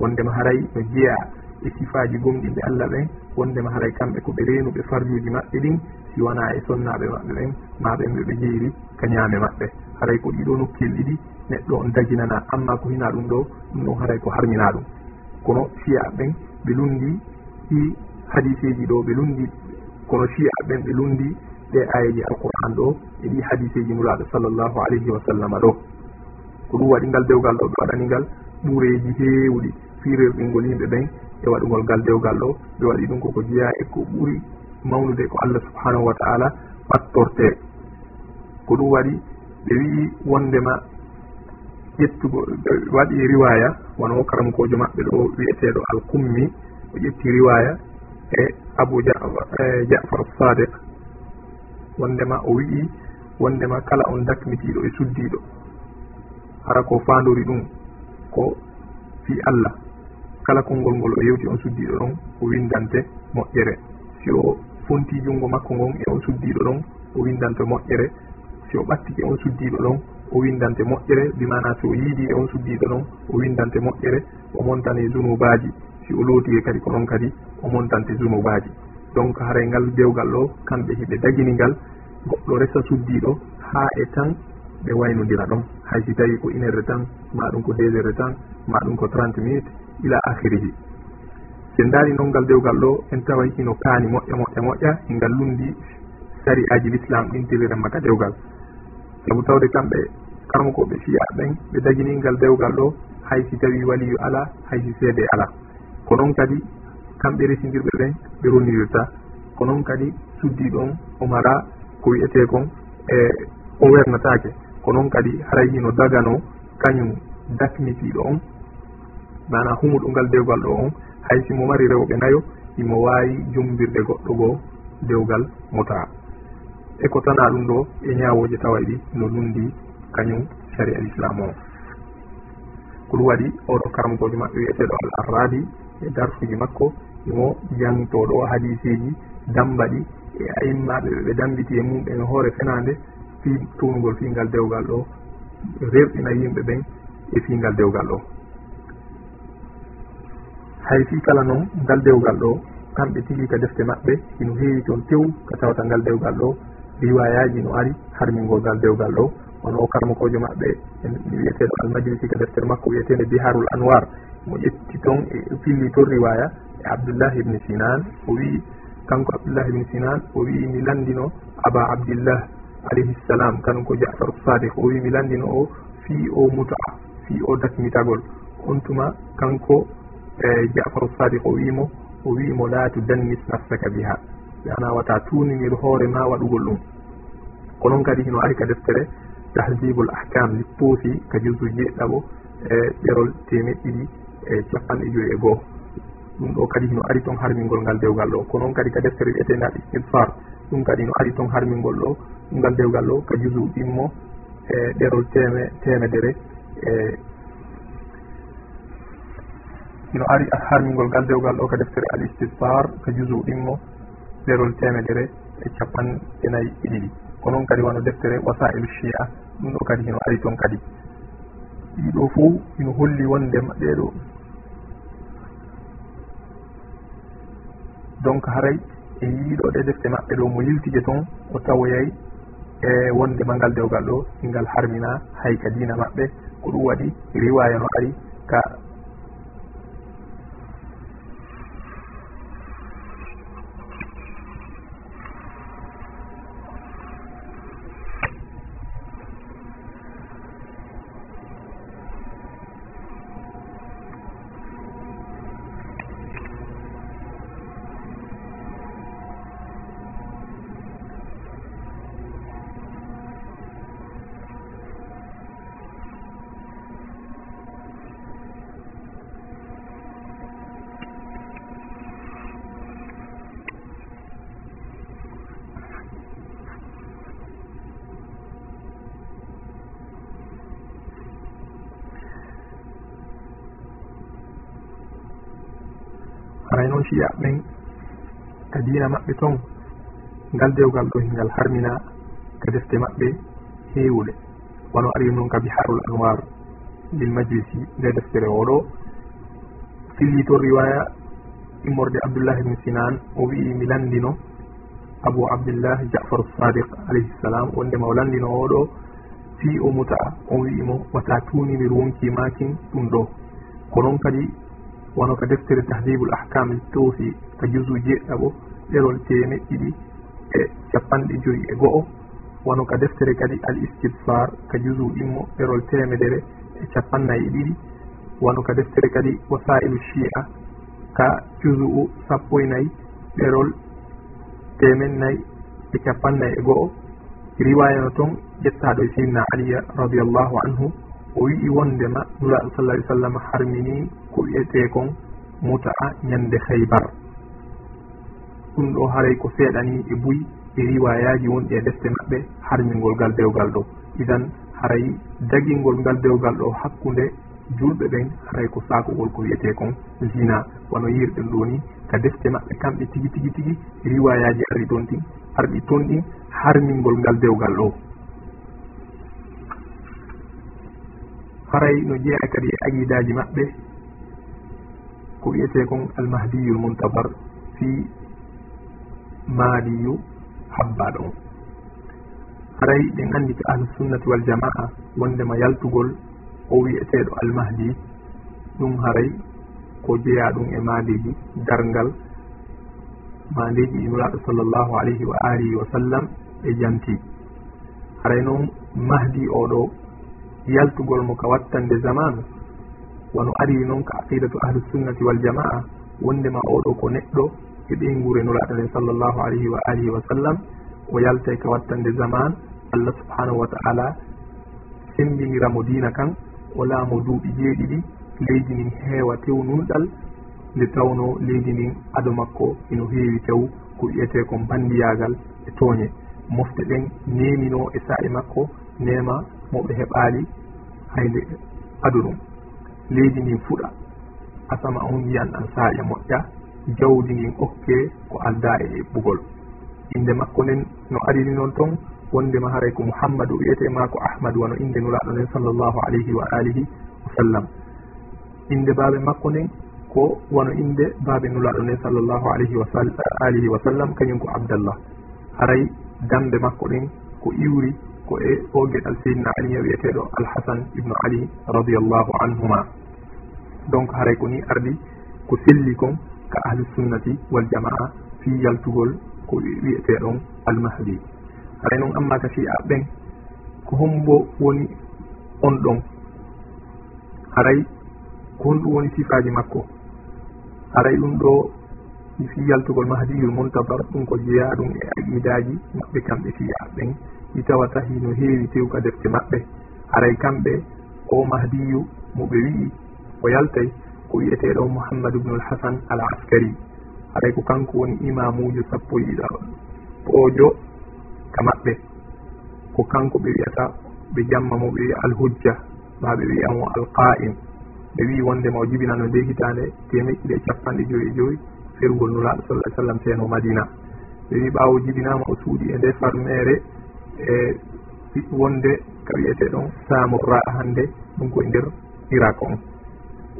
wondema haray no jeeya e sifaji gomɗinɓe allah ɓen wondema haray kamɓe koɓe renuɓe farjuji maɓɓe ɗin si wona e sonnaɓe maɓɓe ɓen ma ɓen ɓe ɓe jeyri ka ñaame maɓɓe haray ko ɗiɗo nokkel ɗiɗi neɗɗo on daginana amma ko hina ɗum ɗo ɗum ɗon haray ko harmina ɗum kono fiya ɓen ɓe lundi ɗi hadiseji ɗo ɓe lundi kono shiya ɓen ɓe lundi ɗe ayeji alquran ɗo e ɗi hadiseji nuraɗo sallllahu alayhi wa sallam ɗo. Ko ɗum waɗi ngal dewgal ɗo ɓe waɗani ngal ɓuureji heewɗi firerɗingol yimɓe ɓen e waɗugol ngal dewgal ɗo ɓe waɗi ɗum koko jeeya e ko ɓuuri mawnude ko allah subhanahu wa taala wattorte ko ɗum waɗi ɓe wii wondema ƴettugo waɗi riwaya wono karamkojo maɓɓe ɗo wiyeteɗo alkummi o ƴetti riwaya e abou e jafar sadiq. Wondema o wi'i wondema kala on dakmitiɗo e suddiɗo hara ko fandori ɗum ko fi allah. Kala konngol ngol o yewti on suddiɗo ɗon o windante moƴƴere. Si o fonti junngo makko ngon e on suddiɗo ɗon o windante moƴƴere. Si o ɓattike on suddiɗo ɗon o windante moƴƴere. Bimana si o yiidi e on suddiɗo ɗon o windante moƴƴere. O montane zunubaji si o looti e kadi ko ɗon kadi o montante junubaaji donc haray ngal dewgal ɗo kamɓe hiɓe dagini ngal goɗɗo resa suddiɗo ha e tan ɓe waynodira ɗon. Hay si tawi ko une heure tan ma ɗum ko deux heures tan ma ɗum ko trente minutes ila akhirihi. Si daari noon ngal dewgal ɗo en taway hino kaani moƴƴa moƴƴa moƴƴa ngal lundi sari aji l'islam ɗin telirenma ka dewgal sabu tawde kamɓe karma koɓe fiya ɓen ɓe dagini ngal dewgal ɗo hay si tawi waliyu ala hay si seede ala ko noon kadi kamɓe resindirɓe ɓen ɓe ronirirta ko noon kadi suddi ɗon omara ko wiyete kon e o wernatake ko noon kadi haray hino dagano kañum dakmitiɗo on mana humuɗo ngal dewgal ɗo on hay simo mari rewɓe nayo imo wawi jombirde goɗɗo goo dewgal mo taa e ko tana ɗum ɗo e ñawoje tawa ɗi no lundi kañum sari al islam o. Ko ɗum waɗi oɗo karamkojo maɓɓe wiyeteɗo al arradi e darsuji makko imo jangtoɗo hadiseji dambaɗi e aimmaɓe ɓeɓe dambiti e mum ɓen e hoore fenade fi tuwnugol fingal dewgal ɗo rerɗina yimɓe ɓen e fingal dewgal ɗo. Hay fi kala noon ngal dewgal ɗo kamɓe tigi ka defte maɓɓe ino heewi toon tew ka tawata ngal dewgal ɗo riwayaji no ari harmingol ngal dewgal ɗo. Wono o karmakojo maɓɓe wiyeteɗo almajlisi ka deftere makko wiyetede biharul anwar. mo ƴetti toon e filli toon riwaya e abdoullah ibne sinan. O wi kanko abdoullah ibne sinan o wi mi landino aba abdillah alayhi salam. Kanko jafar sadik o wi mi landino o fi o muta fi o dakmitagol. On tuma kanko e jafar sadik o wimo o wimo laatu dannis nafsaka biha. Ana wata tuningel hoore ma waɗugol ɗum. Ko noon kadi hino ari ka deftere tahdibul ahkam li poosi ka jusu jeeɗɗabo e ɗerol temeɗɗiɗi e capanɗe joyi e goho ɗum ɗo kadi no ari toon harmingol ngal dewgal ɗo. Ko noon kadi ka deftere wiyetendaɗi istilfar ɗum kadi no ari toon harmingol ɗo. Ngal dewgal ɗo ka jusu ɗimmo e ɗerol teme temedere e ino ari harmingol ngal dewgal ɗo ka deftere al istisfar ka jusu ɗimmo ɗerol temedere e capanɗe nayyi e ɗiɗi. Ko noon kadi wano deftere wasailu chia ɗum ɗo kadi hino ari toon kadi. Ɗiɗo fo ino holli wondema ɗeɗo donc haray e yiiɗo ɗe defte maɓɓe ɗo mo yiltike toon o tawoyay e wondema ngal dewgal ɗo ngal harmina hay ka diina maɓɓe ko ɗum waɗi riwaya no ari ka mbiya ɓen ka diina maɓɓe toon ngal dewgal ɗo hingal harmina ka defte maɓɓe heewude. Wono ari noon ka biharul anwar lil majlisi nde deftere oɗo filli fillito riwaya immorde abdoullah ibne sinan o wii mi landino. Abou abdillah jafar sadiq alayhi salam wondema o landino oɗo fi o muta on wi'imo wata tunimi ruwonki makin ɗum ɗo. Ko noon kadi wono ko deftere tahdibul ahkam towfi ko jusu jeeɗɗaɓo ɗerol temeɗ ɗiɗi e capanɗe joyi e go'o. Wono ka deftere kadi al istifar ka jusu ɗimmo ɗerol temedere e capannayi e ɗiɗi. Wono ka deftere kadi wasailu chi'a ka jusu'u sappo e nayyi ɗerol temen nayi e capannayyi e go'o. Riwaya no toon ƴettaɗo e sidna aliya radiallahu anhu. o wi'i wondema nuraɗo sallah alih sallam harmini ko wiyete kon muta'a ñande haybar ɗum ɗo haray ko seeɗani e buy e riwayaji wonɗi e defte maɓɓe harmingol ngal dewgal ɗo. Idan haray dagingol ngal dewgal ɗo hakkunde julɓe ɓen haray ko sakugol ko wiyete kon zina. Wono yirɗen ɗo ni ka defte maɓɓe kamɓe tigi tigi tigi riwayaji arri toon ɗin arɗi toon ɗin harmingol ngal dewgal ɗo. faray no jeeya kadi e aqidaji maɓɓe ko wiyete kon almahdiyul muntabar fi maaliyu habbaɗo on haray ɗen andi ko ahlusunnati waljamaa wondema yaltugol o wiyeteɗo almahdi. Ɗum haray ko jeeya ɗum e maandeji dargal maandeji inuraɗo sallllahu alayhi wa alihi wa sallam e janti haray noon mahdi oɗo yaltugol mo ka wattande zamanu wono ari noon ka aqidatu ahlusunnati waljamaa wondema oɗo ko neɗɗo e ɓey gurenuraɗo nde sallllahu alayhi wa alihi wa sallam o yaltay ka wattande zaman allah subhanahu wa taala sembiniramo dina kan o laamo duuɓi jeeɗiɗi leydi ndin heewa tew nunɗal nde tawno leydi ndin ado makko ino heewi tew ko wiyete ko bandiyagal e tooñe. Mofte ɗen nemino e sa'i makko nema moɓe heɓaali hay leɗɗe adu ɗum. Leydi ndin fuɗa asama on wiyan ɗan saaƴa e moƴƴa jawdi ndin okke ko adda e ɓugol. Inde makko nden no ariri noon toon wondema haray ko mouhammadou wiyetema ko ahmadou wano inde nuraɗo nden sallllahu alayhi wa alihi wa sallam. Inde baaɓe makko nden ko wano inde baaɓe nulaɗo nden sallllahu alayhi wa alihi wa sallam kañum ko abdallah. Haray dambe makko ɗen ko iwri ko e o geɗal seydna a wiyeteɗo alhasan ibnu ali radiallahu anhuma. Donc haray ko ni ardi ko selli kon ka ahlusunnati wal jamaa fi yaltugol ko wiyeteɗon almahdi. Haray noon amma ka fi'a ɓen ko hombo woni on ɗon. Haray ko honɗum woni sifaji makko. Haray ɗum ɗo fi yaltugol mahdiyul montadar ɗum ko jeeya ɗum e midaji maɓɓe kamɓe fiya ɓen. ɗi tawata hino heewi tewka defte maɓɓe. Haray kamɓe o mahdiyu mo ɓe wi'i o yaltay ko wiyeteɗo mouhammadou bnul hasan al askari haray ko kanko woni imamujo sappo e yiɗawa ojo ka maɓɓe. Ko kanko ɓe wiyata ɓe jamma mo ɓe wiya alhujja ma ɓe wiyamo alqa'im ɓe wi wondema o jibinano nde hitande temeɗɗiɗe capanɗe joyi e joyi ferugol nulaɗo sallah sallam seeno madina. Ɓe wi ɓawo jibinama o suuɗi e nde farmere e wonde ka wiyete ɗon samorra hande ɗum koye nder irak on.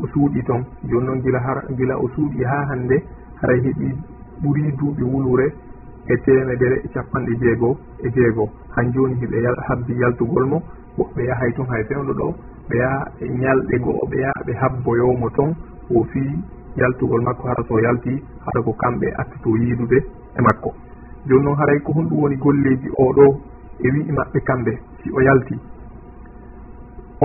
O suuɗi toon joni noon gila har gila o suuɗi ha hande hara heeɓi ɓuuri duuɓi wulure e temedere e capanɗe jeegoo e jeegoo. Han joni hiɓe habbi yaltugol mo woɓɓe yahay toon hay fewndo ɗo ɓe yaha e ñalɗe go'o ɓe yaha ɓe habboyowmo toon o fii yaltugol makko hara so yalti hara ko kamɓe attito yiidude e makko. Joni noon haray ko honɗum woni golleji oɗo e wii e maɓɓe kamɓe si o yalti.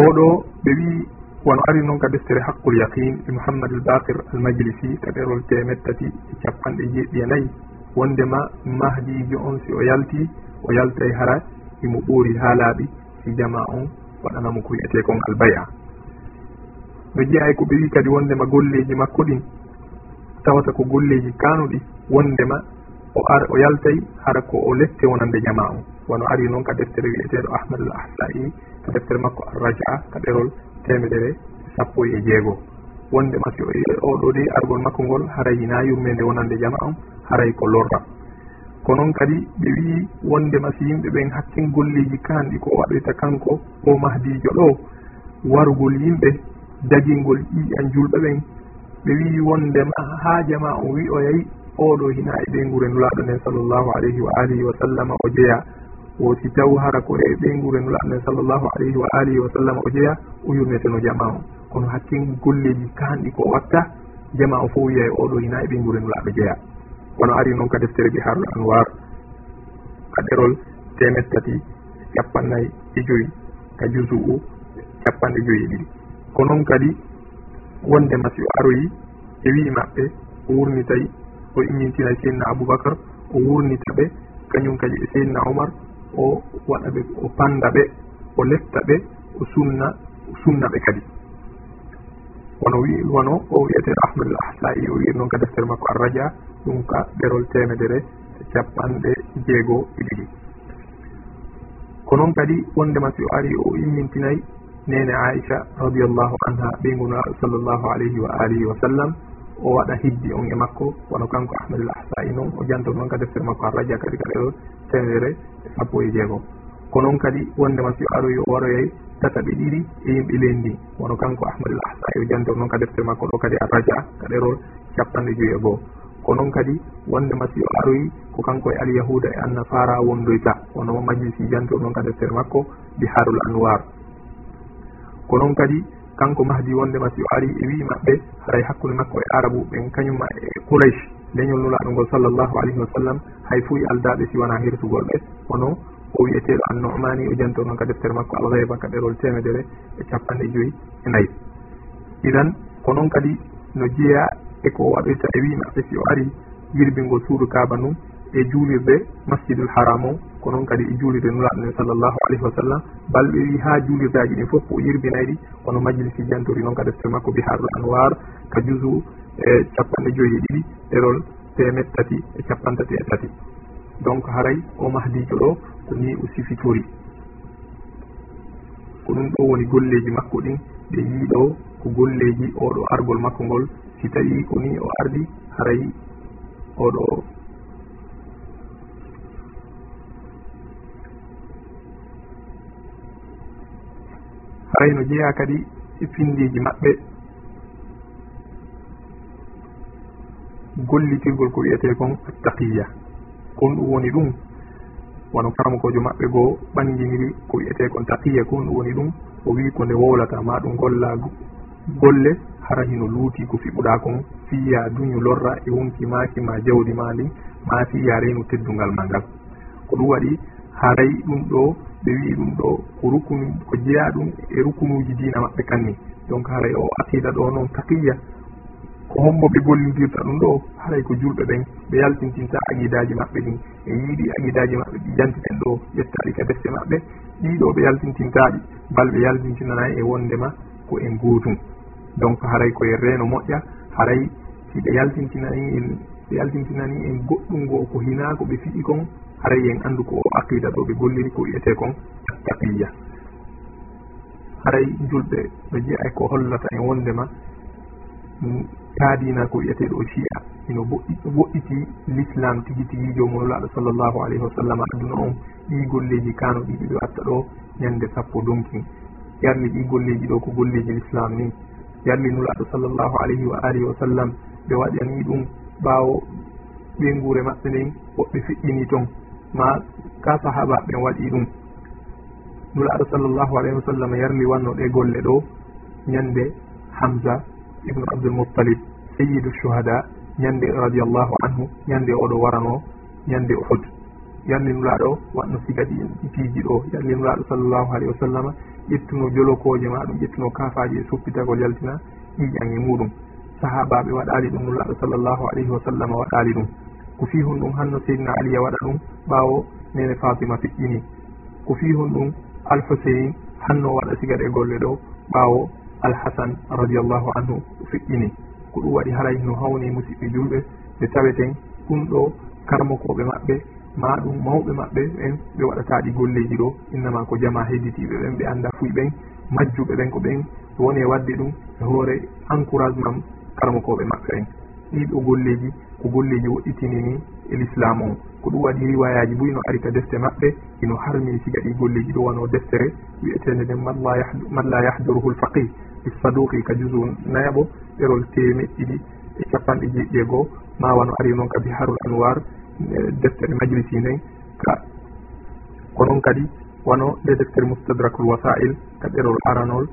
Oɗo ɓe wi wono ari noon ka deftere haqqul yaqin e mouhammad al bakir al majlisi taɓerol temet tati e capanɗe jeeɗɗi e nayyi. Wondema mahdijo on si o yalti o yaltay hara imo ɓoori ha laaɓi si jama on waɗanamo ko wiyete kon albaya. No jeeyay e ko ɓe wi kadi wondema golleji makko ɗin tawata ko golleji kanuɗi wondema o ar o yaltay hara ko o lette wonande jama on. wono ari noon ka deftere wiyeteɗo ahmadul ahsai ka deftere makko arraja ka ɗerol temedere sappo e jeegoo wonde masi e oɗo de argol makko ngol haray hina yurmede wonande jama on haray ko lorra ko noon kadi ɓe wi wonde masi yimɓe ɓen hakken golleji kanɗi ko waɗoyta kanko o mahdijo ɗo warugol yimɓe dagingol ƴiƴan julɓe ɓen. Ɓe wi wondema ha jama o wi o yayi oɗo hina e ɓe ngure nulaɗo nden sallllahu alayhi wa alihi wa sallama o jeeya. o si wooti jawhara ko e ɓeyngure nula annabi sallllahu alayhi wa alihi wa sallam o jeeya o yurneteno jama o. Kono hakkin golleji kanɗi ko watta jama o fof wiya e oɗo hina e ɓeyngure nula aɓe jeeya. Kono ari noon ka deftere bi harul anwar ka ɗerol temet tati capannayyi e joyi ka jusu u capanɗe joyi e ɗiɗi. Ko noon kadi wonde o aroyi e wi maɓɓe o wurnitay o immintina seydna aboubacar o wurnita ɓe kañum kadi e seydna oumar o waɗa ɓe o panda ɓe o letta ɓe o sunna o sunna ɓe kadi. Wono wi wono o wiyeteɗo ahmad al ahlai o wiir noon ka deftere makko arradia ɗum ka ɗerol temedere e capanɗe jeego e ɗiɗi. Ko noon kadi wondema si o ari o immintinayi nene aicha radiallahu anha ɓeygunaaɗo sallllahu alayhi wa alihi wa sallam o waɗa hiddi on e makko wono kanko ahmad al sa'i noon o janto noon ka deftere makko arraja kadi ka ɗo temedere sappo e jeego ko noon kadi wondema si aroyi o waroyay tataɓe ɗiɗi e yimɓe lendi. Wono kanko ahmadul ahsa o janto noon ka deftere makko ɗo kadi arraja ka ɗerol capanɗe joyi e goo ko noon kadi wondema si o aroyi ko kanko e alyahuda e annasara wondoyta. Wono majlisi janto noon ka deftere makko biharul anwar. Ko noon kadi kanko mahdi wondema si o ari e wi maɓɓe haray hakkude makko e arabu ɓen kañumma e quraish leñol nulaaɗo ngol sallllahu alayhi wa sallam hay fuu e aldaɓe si wonaa hirtugol ɓe hono o wiyeteɗo an nomani o janto noon ka deftere makko alhayba ka ɗerol temedere e capanɗe joyi e nayi. Idan ko noon kadi no jeeya eko waɗoyta e wimaɓe si o ari yirbingol suudu kaba ndum e juulirde masjidul haram o ko noon kadi e juulirde nulaɗo nden sallllahu alayhi wa sallam balɓe wi ha juulirdaji ɗin fof o yirbinayɗi kono majlisi jantori noon ka deftere makko biharul anwar ka jusu e capanɗe joyi e ɗiɗi ɗerol temet tati e capantati e tati. Donc haray o mahdijo ɗo ko ni o sifitori. Ko ɗum ɗo woni golleji makko ɗin ɓe yiiɗo ko golleji oɗo argol makko ngol. Si tawi ko ni o ardi haray oɗo haray no jeeya kadi e pindiji maɓɓe. gollitirgol ko wiyete kon attaqiya. Kon ɗum woni ɗum wono karamakojo maɓɓe goo ɓanginiri ko wiyete kon taqiya. Kon ɗum woni ɗum o wi ko nde wowlata ma ɗum golla golle hara hino luuti ko fiɓuɗa kon fiya duñu lorra e wonki maki ma jawdi ma ndi ma fiya reynu teddungal ma ngal. Ko ɗum waɗi haray ɗum ɗo ɓe wi ɗum ɗo ko rukunu ko jeeya ɗum e rukunuji dina maɓɓe kanni. Donc haray o aqida ɗo noon taqiya. ko hommoɓe gollidirta ɗum ɗo haray ko julɓe ɓen ɓe yaltintinta agidaji maɓɓe ɗin e yiiɗi agidaji maɓɓe ɗi jantiten ɗo ƴettaɗi ka defte maɓɓe. Ɗiɗo ɓe yaltintintaɗi bal ɓe yaltintinanayi e wondema ko en gootum donc haray koye reeno moƴƴa haray siɓe yaltintinani en ɓe yaltintinani en goɗɗum ngo ko hinako ɓe fiɗi kon haray en andu ko o aqida ɗo ɓe golliri ko wiyete kon taqiya. Haray julɓe no jeeya ko hollata en wondema taadina ko wiyeteɗo chi'a ino woɗɗiti l'islam tigi tigi jomumolaɗo sallllahu alayhi wa sallam aduna on. Ɗi golleji kano ɗiɗi ɓe watta ɗo ñande sappo donkin yarni ɗi golleji ɗo ko golleji l'islam ni. Yarni nulaɗo sallllahu alayhi wa alihi wa sallam ɓe waɗani ɗum ɓawo ɓengure maɓɓe nden woɓɓe feƴƴini toon ma ka sahaba ɓen waɗi ɗum. Nulaɗo sallllahu alayhi wa sallam yarni wanno ɗe golle ɗo ñande hamsa ibnu abdoulmoutalib sayyidu shuhada ñande radiallahu anhu ñande oɗo warano ñande uhud. Yallinulaɗo wanno si kadi piiji ɗo. Yallinulaɗo sallllahu alayhi wa sallama ƴettuno jolokoje ma ɗum ƴettuno kafaji e suppitagol yaltina ƴiƴan e muɗum. Sahabaɓe waɗali ɗum nulaɗo sallllahu alayhi wa sallama waɗali ɗum. Ko fihon ɗum hanno seydna aliya waɗa ɗum ɓawo nene fatima fiƴƴini ko fihon ɗum alhusein hanno waɗa sigaɗe golle ɗo ɓawo alhasan radiallahu anhu fiƴƴini ko ɗum waɗi haray no hawni musidɓe julɓe ɓe taweten ɗum ɗo karmokoɓe maɓɓe ma ɗum mawɓe maɓɓe ɓen ɓe waɗataɗi golleji ɗo. Innama ko jama hedditiɓe ɓen ɓe anda fuy ɓen majjuɓe ɓen ko ɓen woni e wadde ɗum e hoore encouragement karmokoɓe maɓɓe ɓen ɗiɗo golleji ko golleji woɗɗitinini e l'islam on. Ko ɗum waɗi riwayaji boy ari ka defte maɓɓe ino harmi siga ɗi golleji ɗo wano deftere wiyetede nden man la yahduruhu l faqih fi ka jusu nayaɓo ɗerol temeɗɗiɗi e capanɗe jeeɗiɗi e goho ma wano ari noon kadi harul anwar e deftere majlisi nden. Ka ko noon kadi wano nde deftere moustadrakul wasail ka ɗerol aranol.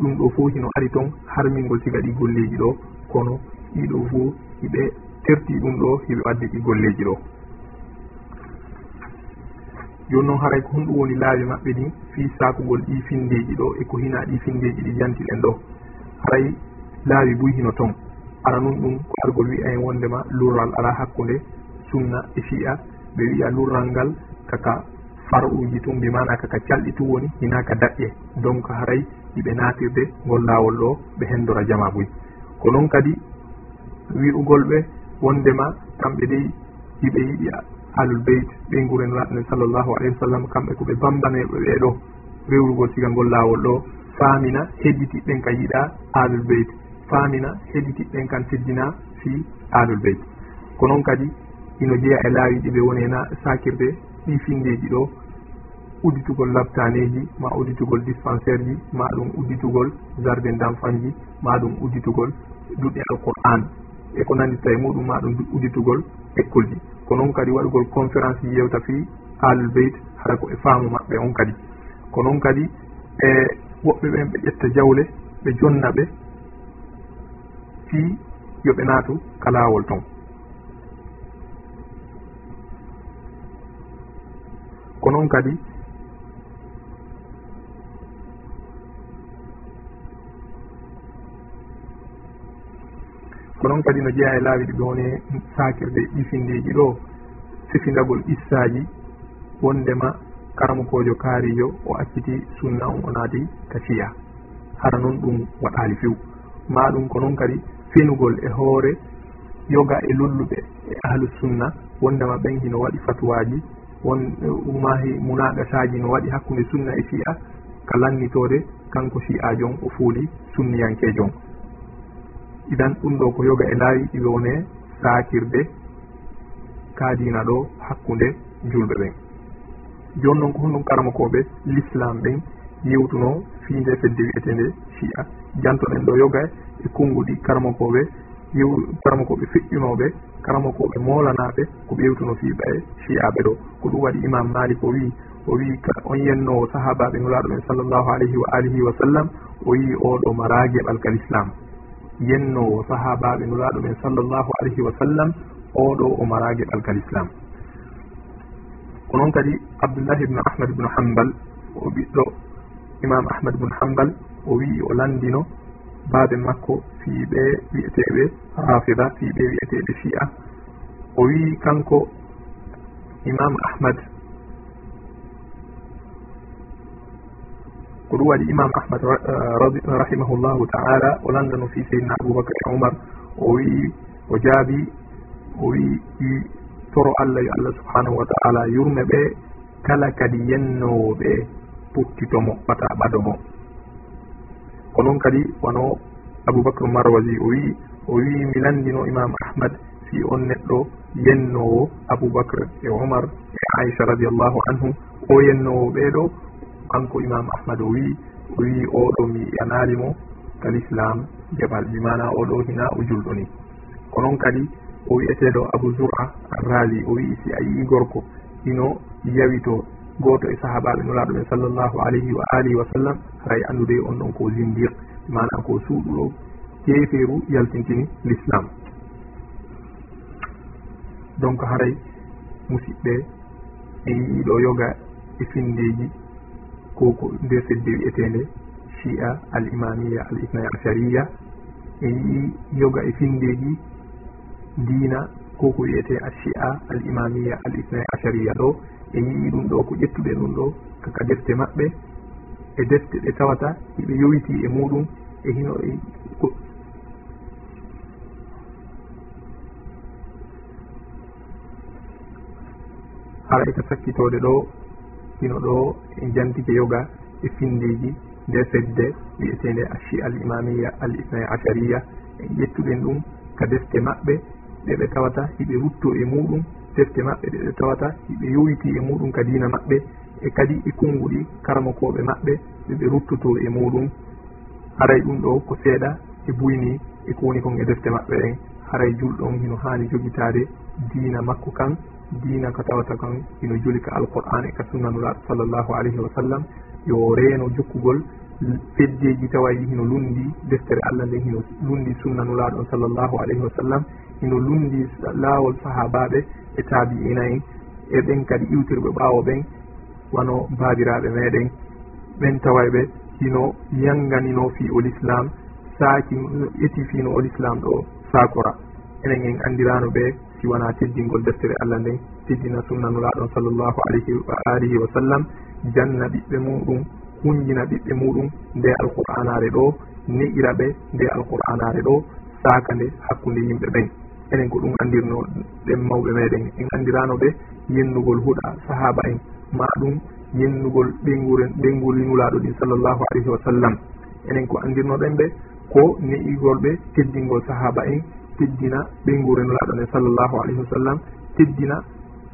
Ɗum ɗo fo hino ari toon harmingol siga ɗi golleji ɗo. Kono ɗiɗo fo hiɓe terti ɗum ɗo hiɓe waddi ɗi golleji ɗo. Joni noon haray ko honɗum woni laawi maɓɓe ɗin fi sakugol ɗi findeji ɗo eko hina ɗi findeji ɗi jantiɗen ɗo. Haray laawi buy hino ton ara nun ɗum ko argol wiya en wondema lurral ala hakkude sunna e fi'a ɓe wiya lurral ngal kaka far uji tun mbi mana kaka calɗi tum woni hinaka daƴƴe. Donc haray yiɓe natirde ngol lawol ɗo ɓe hendora jama buy. Ko noon kadi wi'ugol ɓe wondema kamɓe dey yiɓe yiɗi alul beyt ɓe nguren laɗne sallllahu alayhi wa sallam kamɓe koɓe bambaneɓe ɓeɗo rewrugol siga ngol lawol ɗo famina hedditiɓen ka yiɗa alul beyt faamina heɗitiɓɓen kan teddina fi alul beyt. Ko noon kadi ino jeeya e laawi ɗi ɓe woni hena sakirde ɗi findeji ɗo udditugol labtaneji ma udditugol dispensaire ji ma ɗum udditugol jardin d' enfant ji ma ɗum udditugol duɗɗe alqur'an e ko nandi tawi muɗum ma ɗum udditugol école ji ko noon kadi waɗugol conférence ji yewta fi alul beyt hara ko e faamu maɓɓe on kadi. Ko noon kadi e woɓɓe ɓen ɓe ƴetta jawle ɓe jonna ɓe si yoɓe naatu ka laawol ton. Ko noon kadi ko noon kadi no jeeya e laawi ɗi ɓe woni sakirde ifindeji ɗo sifindagol issaji wondema karamukojo kaarijo o acciti sunna on o naati ka fiya hara noon ɗum waɗali few ma ɗum ko noon kadi finugol e hoore yoga e lulluɓe e ahlu sunna wondema ɓen hino waɗi fatuwaji won mahi munaɗataji no waɗi eh, hakkude sunna e fi'a ka lannitode kanko fi'ajon o fuuli sunniyankejon idan ɗum ɗo ko yoga e laawi ɗi wone saakirde kaadina ɗo hakkunde julɓe ɓen. Joni noon ko honɗum karamakoɓe l'islam ɓen yewtuno fiinde fedde wiyetende fi'a jantoɗen ɗo yoga e konnguɗi karamakoɓe yew karamakoɓe feƴƴunoɓe karamakoɓe molanaɓe ko ɓewtuno fiiɓa e chiyaɓe ɗo. Ko ɗum waɗi imam malik o wi o wi on yennowo sahabaɓe nulaɗo men sallllahu alayhi wa alihi wa sallam o wi oɗo maragueɓal kal islam yennowo sahabaɓe nulaɗo men sallllahu alayhi wa sallam oɗo o maragueɓal kal islam ko noon kadi abdoullahi ibnu ahmad ibnu hambal o ɓiɗɗo imam ahmad ibnu hambal o wi o landino baaɓe makko fiiɓe wiyeteɓe rafida fiiɓe wiyeteɓe fi'a o wi kanko imam ahmad. Ko ɗum waɗi imam ahmad rahimahullahu taala o landano fi seydna aboubacre e oumar o wi o jaabi o wi'i toro allah yo allah subhanahu wa taala yurme ɓe kala kadi yennowoɓe puttitomo wata ɓadomo ko noon kadi wono aboubacre marwasi o wii o wii mi lanndino imam ahmad si on neɗɗo yennowo aboubacre e omar e aicha radiallahu anhum o yennowo ɓeeɗo kanko imam ahmad o wii o wii oɗo mi yanalimo kal islam jaɓal mi mana oɗo hina o julɗo ni. Ko noon kadi o wiyeteɗo abou zoura arrali o wii si a yii gorko ino yawito goto e sahabaɓe nuraɗo ɓe sallllahu alayhi wa alihi wa sallam haray andude on ɗon ko zindir mana ko suuɗuɗo keeferu yaltintini l'islam. Donc haray musidɓe en yiiɗo yoga e findeji koko ko nde sedde wiyetende chia al imamia al itnay achariya en yii yoga e findeji dina koko wiyete a chia al imamia al itnay achariya ɗo. ɓe yii ɗum ɗo ko ƴettuɓe ɗum ɗo kaka defte maɓɓe e defte ɗe tawata hiɓe yowiti e muɗum e hino e hara eka sakkitode ɗo hino ɗo e jantike yoga e findiji nde fedde wiyetede achi al imamia al isnai achariya e ƴettuɗen ɗum ka defte maɓɓe ɗeɓe tawata hiɓe rutto e muɗum defte maɓɓe ɗe tawata ɓe yowiti e muɗum ka dina maɓɓe e kadi e konnguɗi karamakoɓe maɓɓe ɓeɓe ruttoto e muɗum. Haray ɗum ɗo ko seeɗa e buyni e ko woni kon e defte maɓɓe ɗen haray julɗon hino hani jogitade dina makko kan dina ka tawata kan hino joli ka alqur'an e ka sunnanulaɗo sallllahu alayhi wa sallam. Yo reeno jokkugol feddeji tawayi hino lundi deftere allah nde hino lundi sunnanulaɗon sallllahu alayhi wa sallam. Hino lundi laawol sahabaɓe e taabi'ina en e ɓen kadi iwtirɓe ɓaawo ɓen wano baabiraaɓe meeɗen. Ɓen tawayɓe hino yannganino fi ol islam saaki ƴetti fino ol islam ɗo saakora. Enen en anndirano ɓe si wona teddingol deftere allah nden teddina sunnanulaɗon sallllahu alayhi wa alihi wa sallam. Janna ɓiɓɓe muɗum hunjina ɓiɓɓe muɗum nde alqur'anare ɗo ne'ira ɓe nde alqur'anare ɗo saaka nde hakkunde yimɓe ɓen. enen ko ɗum andirno ɗen mawɓe meɗen. En andirano ɓe yennugol huɗa sahaba en. Ma ɗum yennugol ɓeyguren ɓeygol winulaɗo ɗi sallllahu alayhi wa sallam. Enen ko andirnoɗen ɓe ko ne'igol ɓe teddingol sahaba en teddina ɓeygurenulaɗo ɗen sallllahu alayhi wa sallam teddina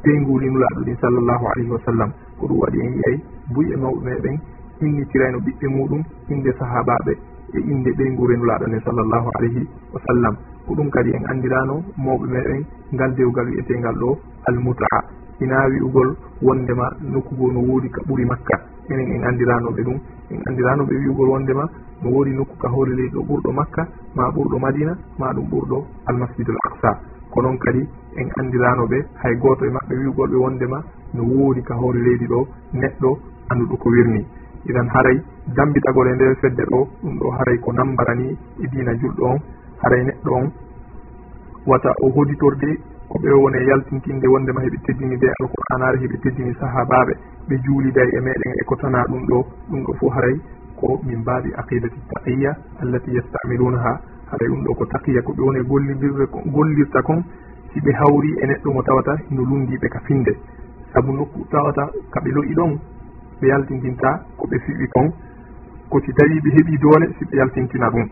ɓeygulinulaɗo ɗin sallllahu alayhi wa sallam. Ko ɗum waɗi en yiyay buyɓe mawɓe meɗen innitirayno ɓiɓɓe muɗum inde sahabaɓe. e inde ɓeygu renulaɗo ne sallllahu alayhi wa sallam. Ko ɗum kadi en andirano mawɓe meɗen ngal dewgal wiyetengal ɗo almuta'a ina wi'ugol wondema nokkugo no woodi ka ɓuuri makka. Enen en andiranoɓe ɗum. En andiranoɓe wi'ugol wondema no woodi nokku ka hoore leydi ɗo ɓurɗo makka ma ɓurɗo madina ma ɗum ɓurɗo almasjidul aqsa. Ko noon kadi en andiranoɓe hay goto e maɓɓe wi'ugolɓe wondema no woodi ka hoore leydi ɗo neɗɗo anduɗo ko wirni. iɗan haray dambitagol e nder fedde ɗo ɗum ɗo haray ko nambarani e dina julɗo on haray neɗɗo on. Wata o hoditorde ko ɓe woni e yaltintinde wondema heɓe teddini de alqur'anare heɓe teddini sahabaɓe ɓe juuliday e meɗen e ko tana ɗum ɗo ɗum ɗo fo haray ko min mbaɓi aqidati taqiya allati yastamilunaha. Haɗa ɗum ɗo ko taqiya ko ɓe woni gollidirde gollirta kon siɓe hawri e neɗɗo mo tawata hino lundiɓe ka finde. Saabu nokku tawata kaɓe loyi ɗon ɓe yaltintinta ko ɓe fiɓi kon ko si tawi ɓe heeɓi doole si ɓe yaltintina ɗum.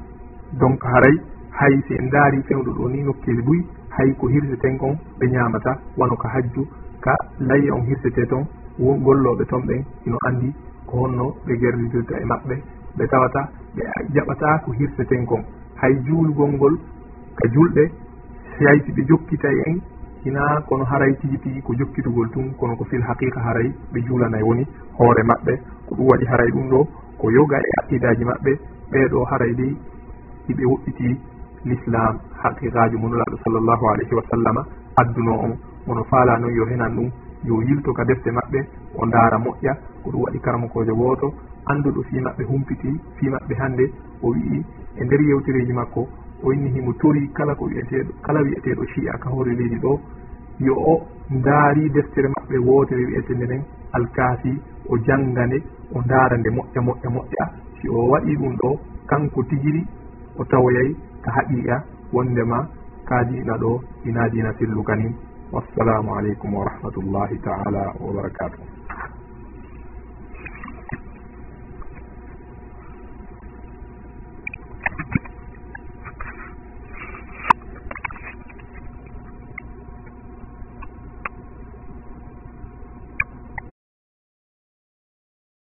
Donc haray hay si en daari fewɗo ɗo ni nokkeli ɓuy hay ko hirseten kon ɓe ñamata wano ka hajju ka laye on hirsete toon golloɓe toon ɓen ino andi ko honno ɓe gerdidirta e maɓɓe. Ɓe tawata ɓe jaɓata ko hirseten kon. Hay juulugol ngol ka julɗe hay si ɓe jokkita e en hina kono haray tigi tigi ko jokkitugol tun kono ko fil haqiqa haray ɓe juulanay woni hoore maɓɓe. Ko ɗum waɗi haray ɗum ɗo ko yoga e aqidaji maɓɓe ɓeeɗo haray dey hiɓe woɗɗiti l'islam. Haqiqaji monulaɗo sallllahu alayhi wa sallama adduno on. Mono faala noon yo henan ɗum yo yilto ka defte maɓɓe o ndaara moƴƴa ko ɗum waɗi karamakojo gooto annduɗo fi maɓɓe humpiti fi maɓɓe hannde o wi'i e nder yewtereji makko o yi himo tori kala ko wiyeteɗo kala wiyeteɗo chi'a ka hoore leydi ɗo. Yo o ndaari deftere maɓɓe wootere wiyetende nden alkaafi o janngane o ndaara nde moƴƴa moƴƴa moƴƴa. Si o waɗi ɗum ɗo kanko tigiri o tawoyay ka haqiqa wondema kaadiɗa ɗo ina dina fillu kanin wassalamu aleykum wa rahmatullahi taala wa barakatuh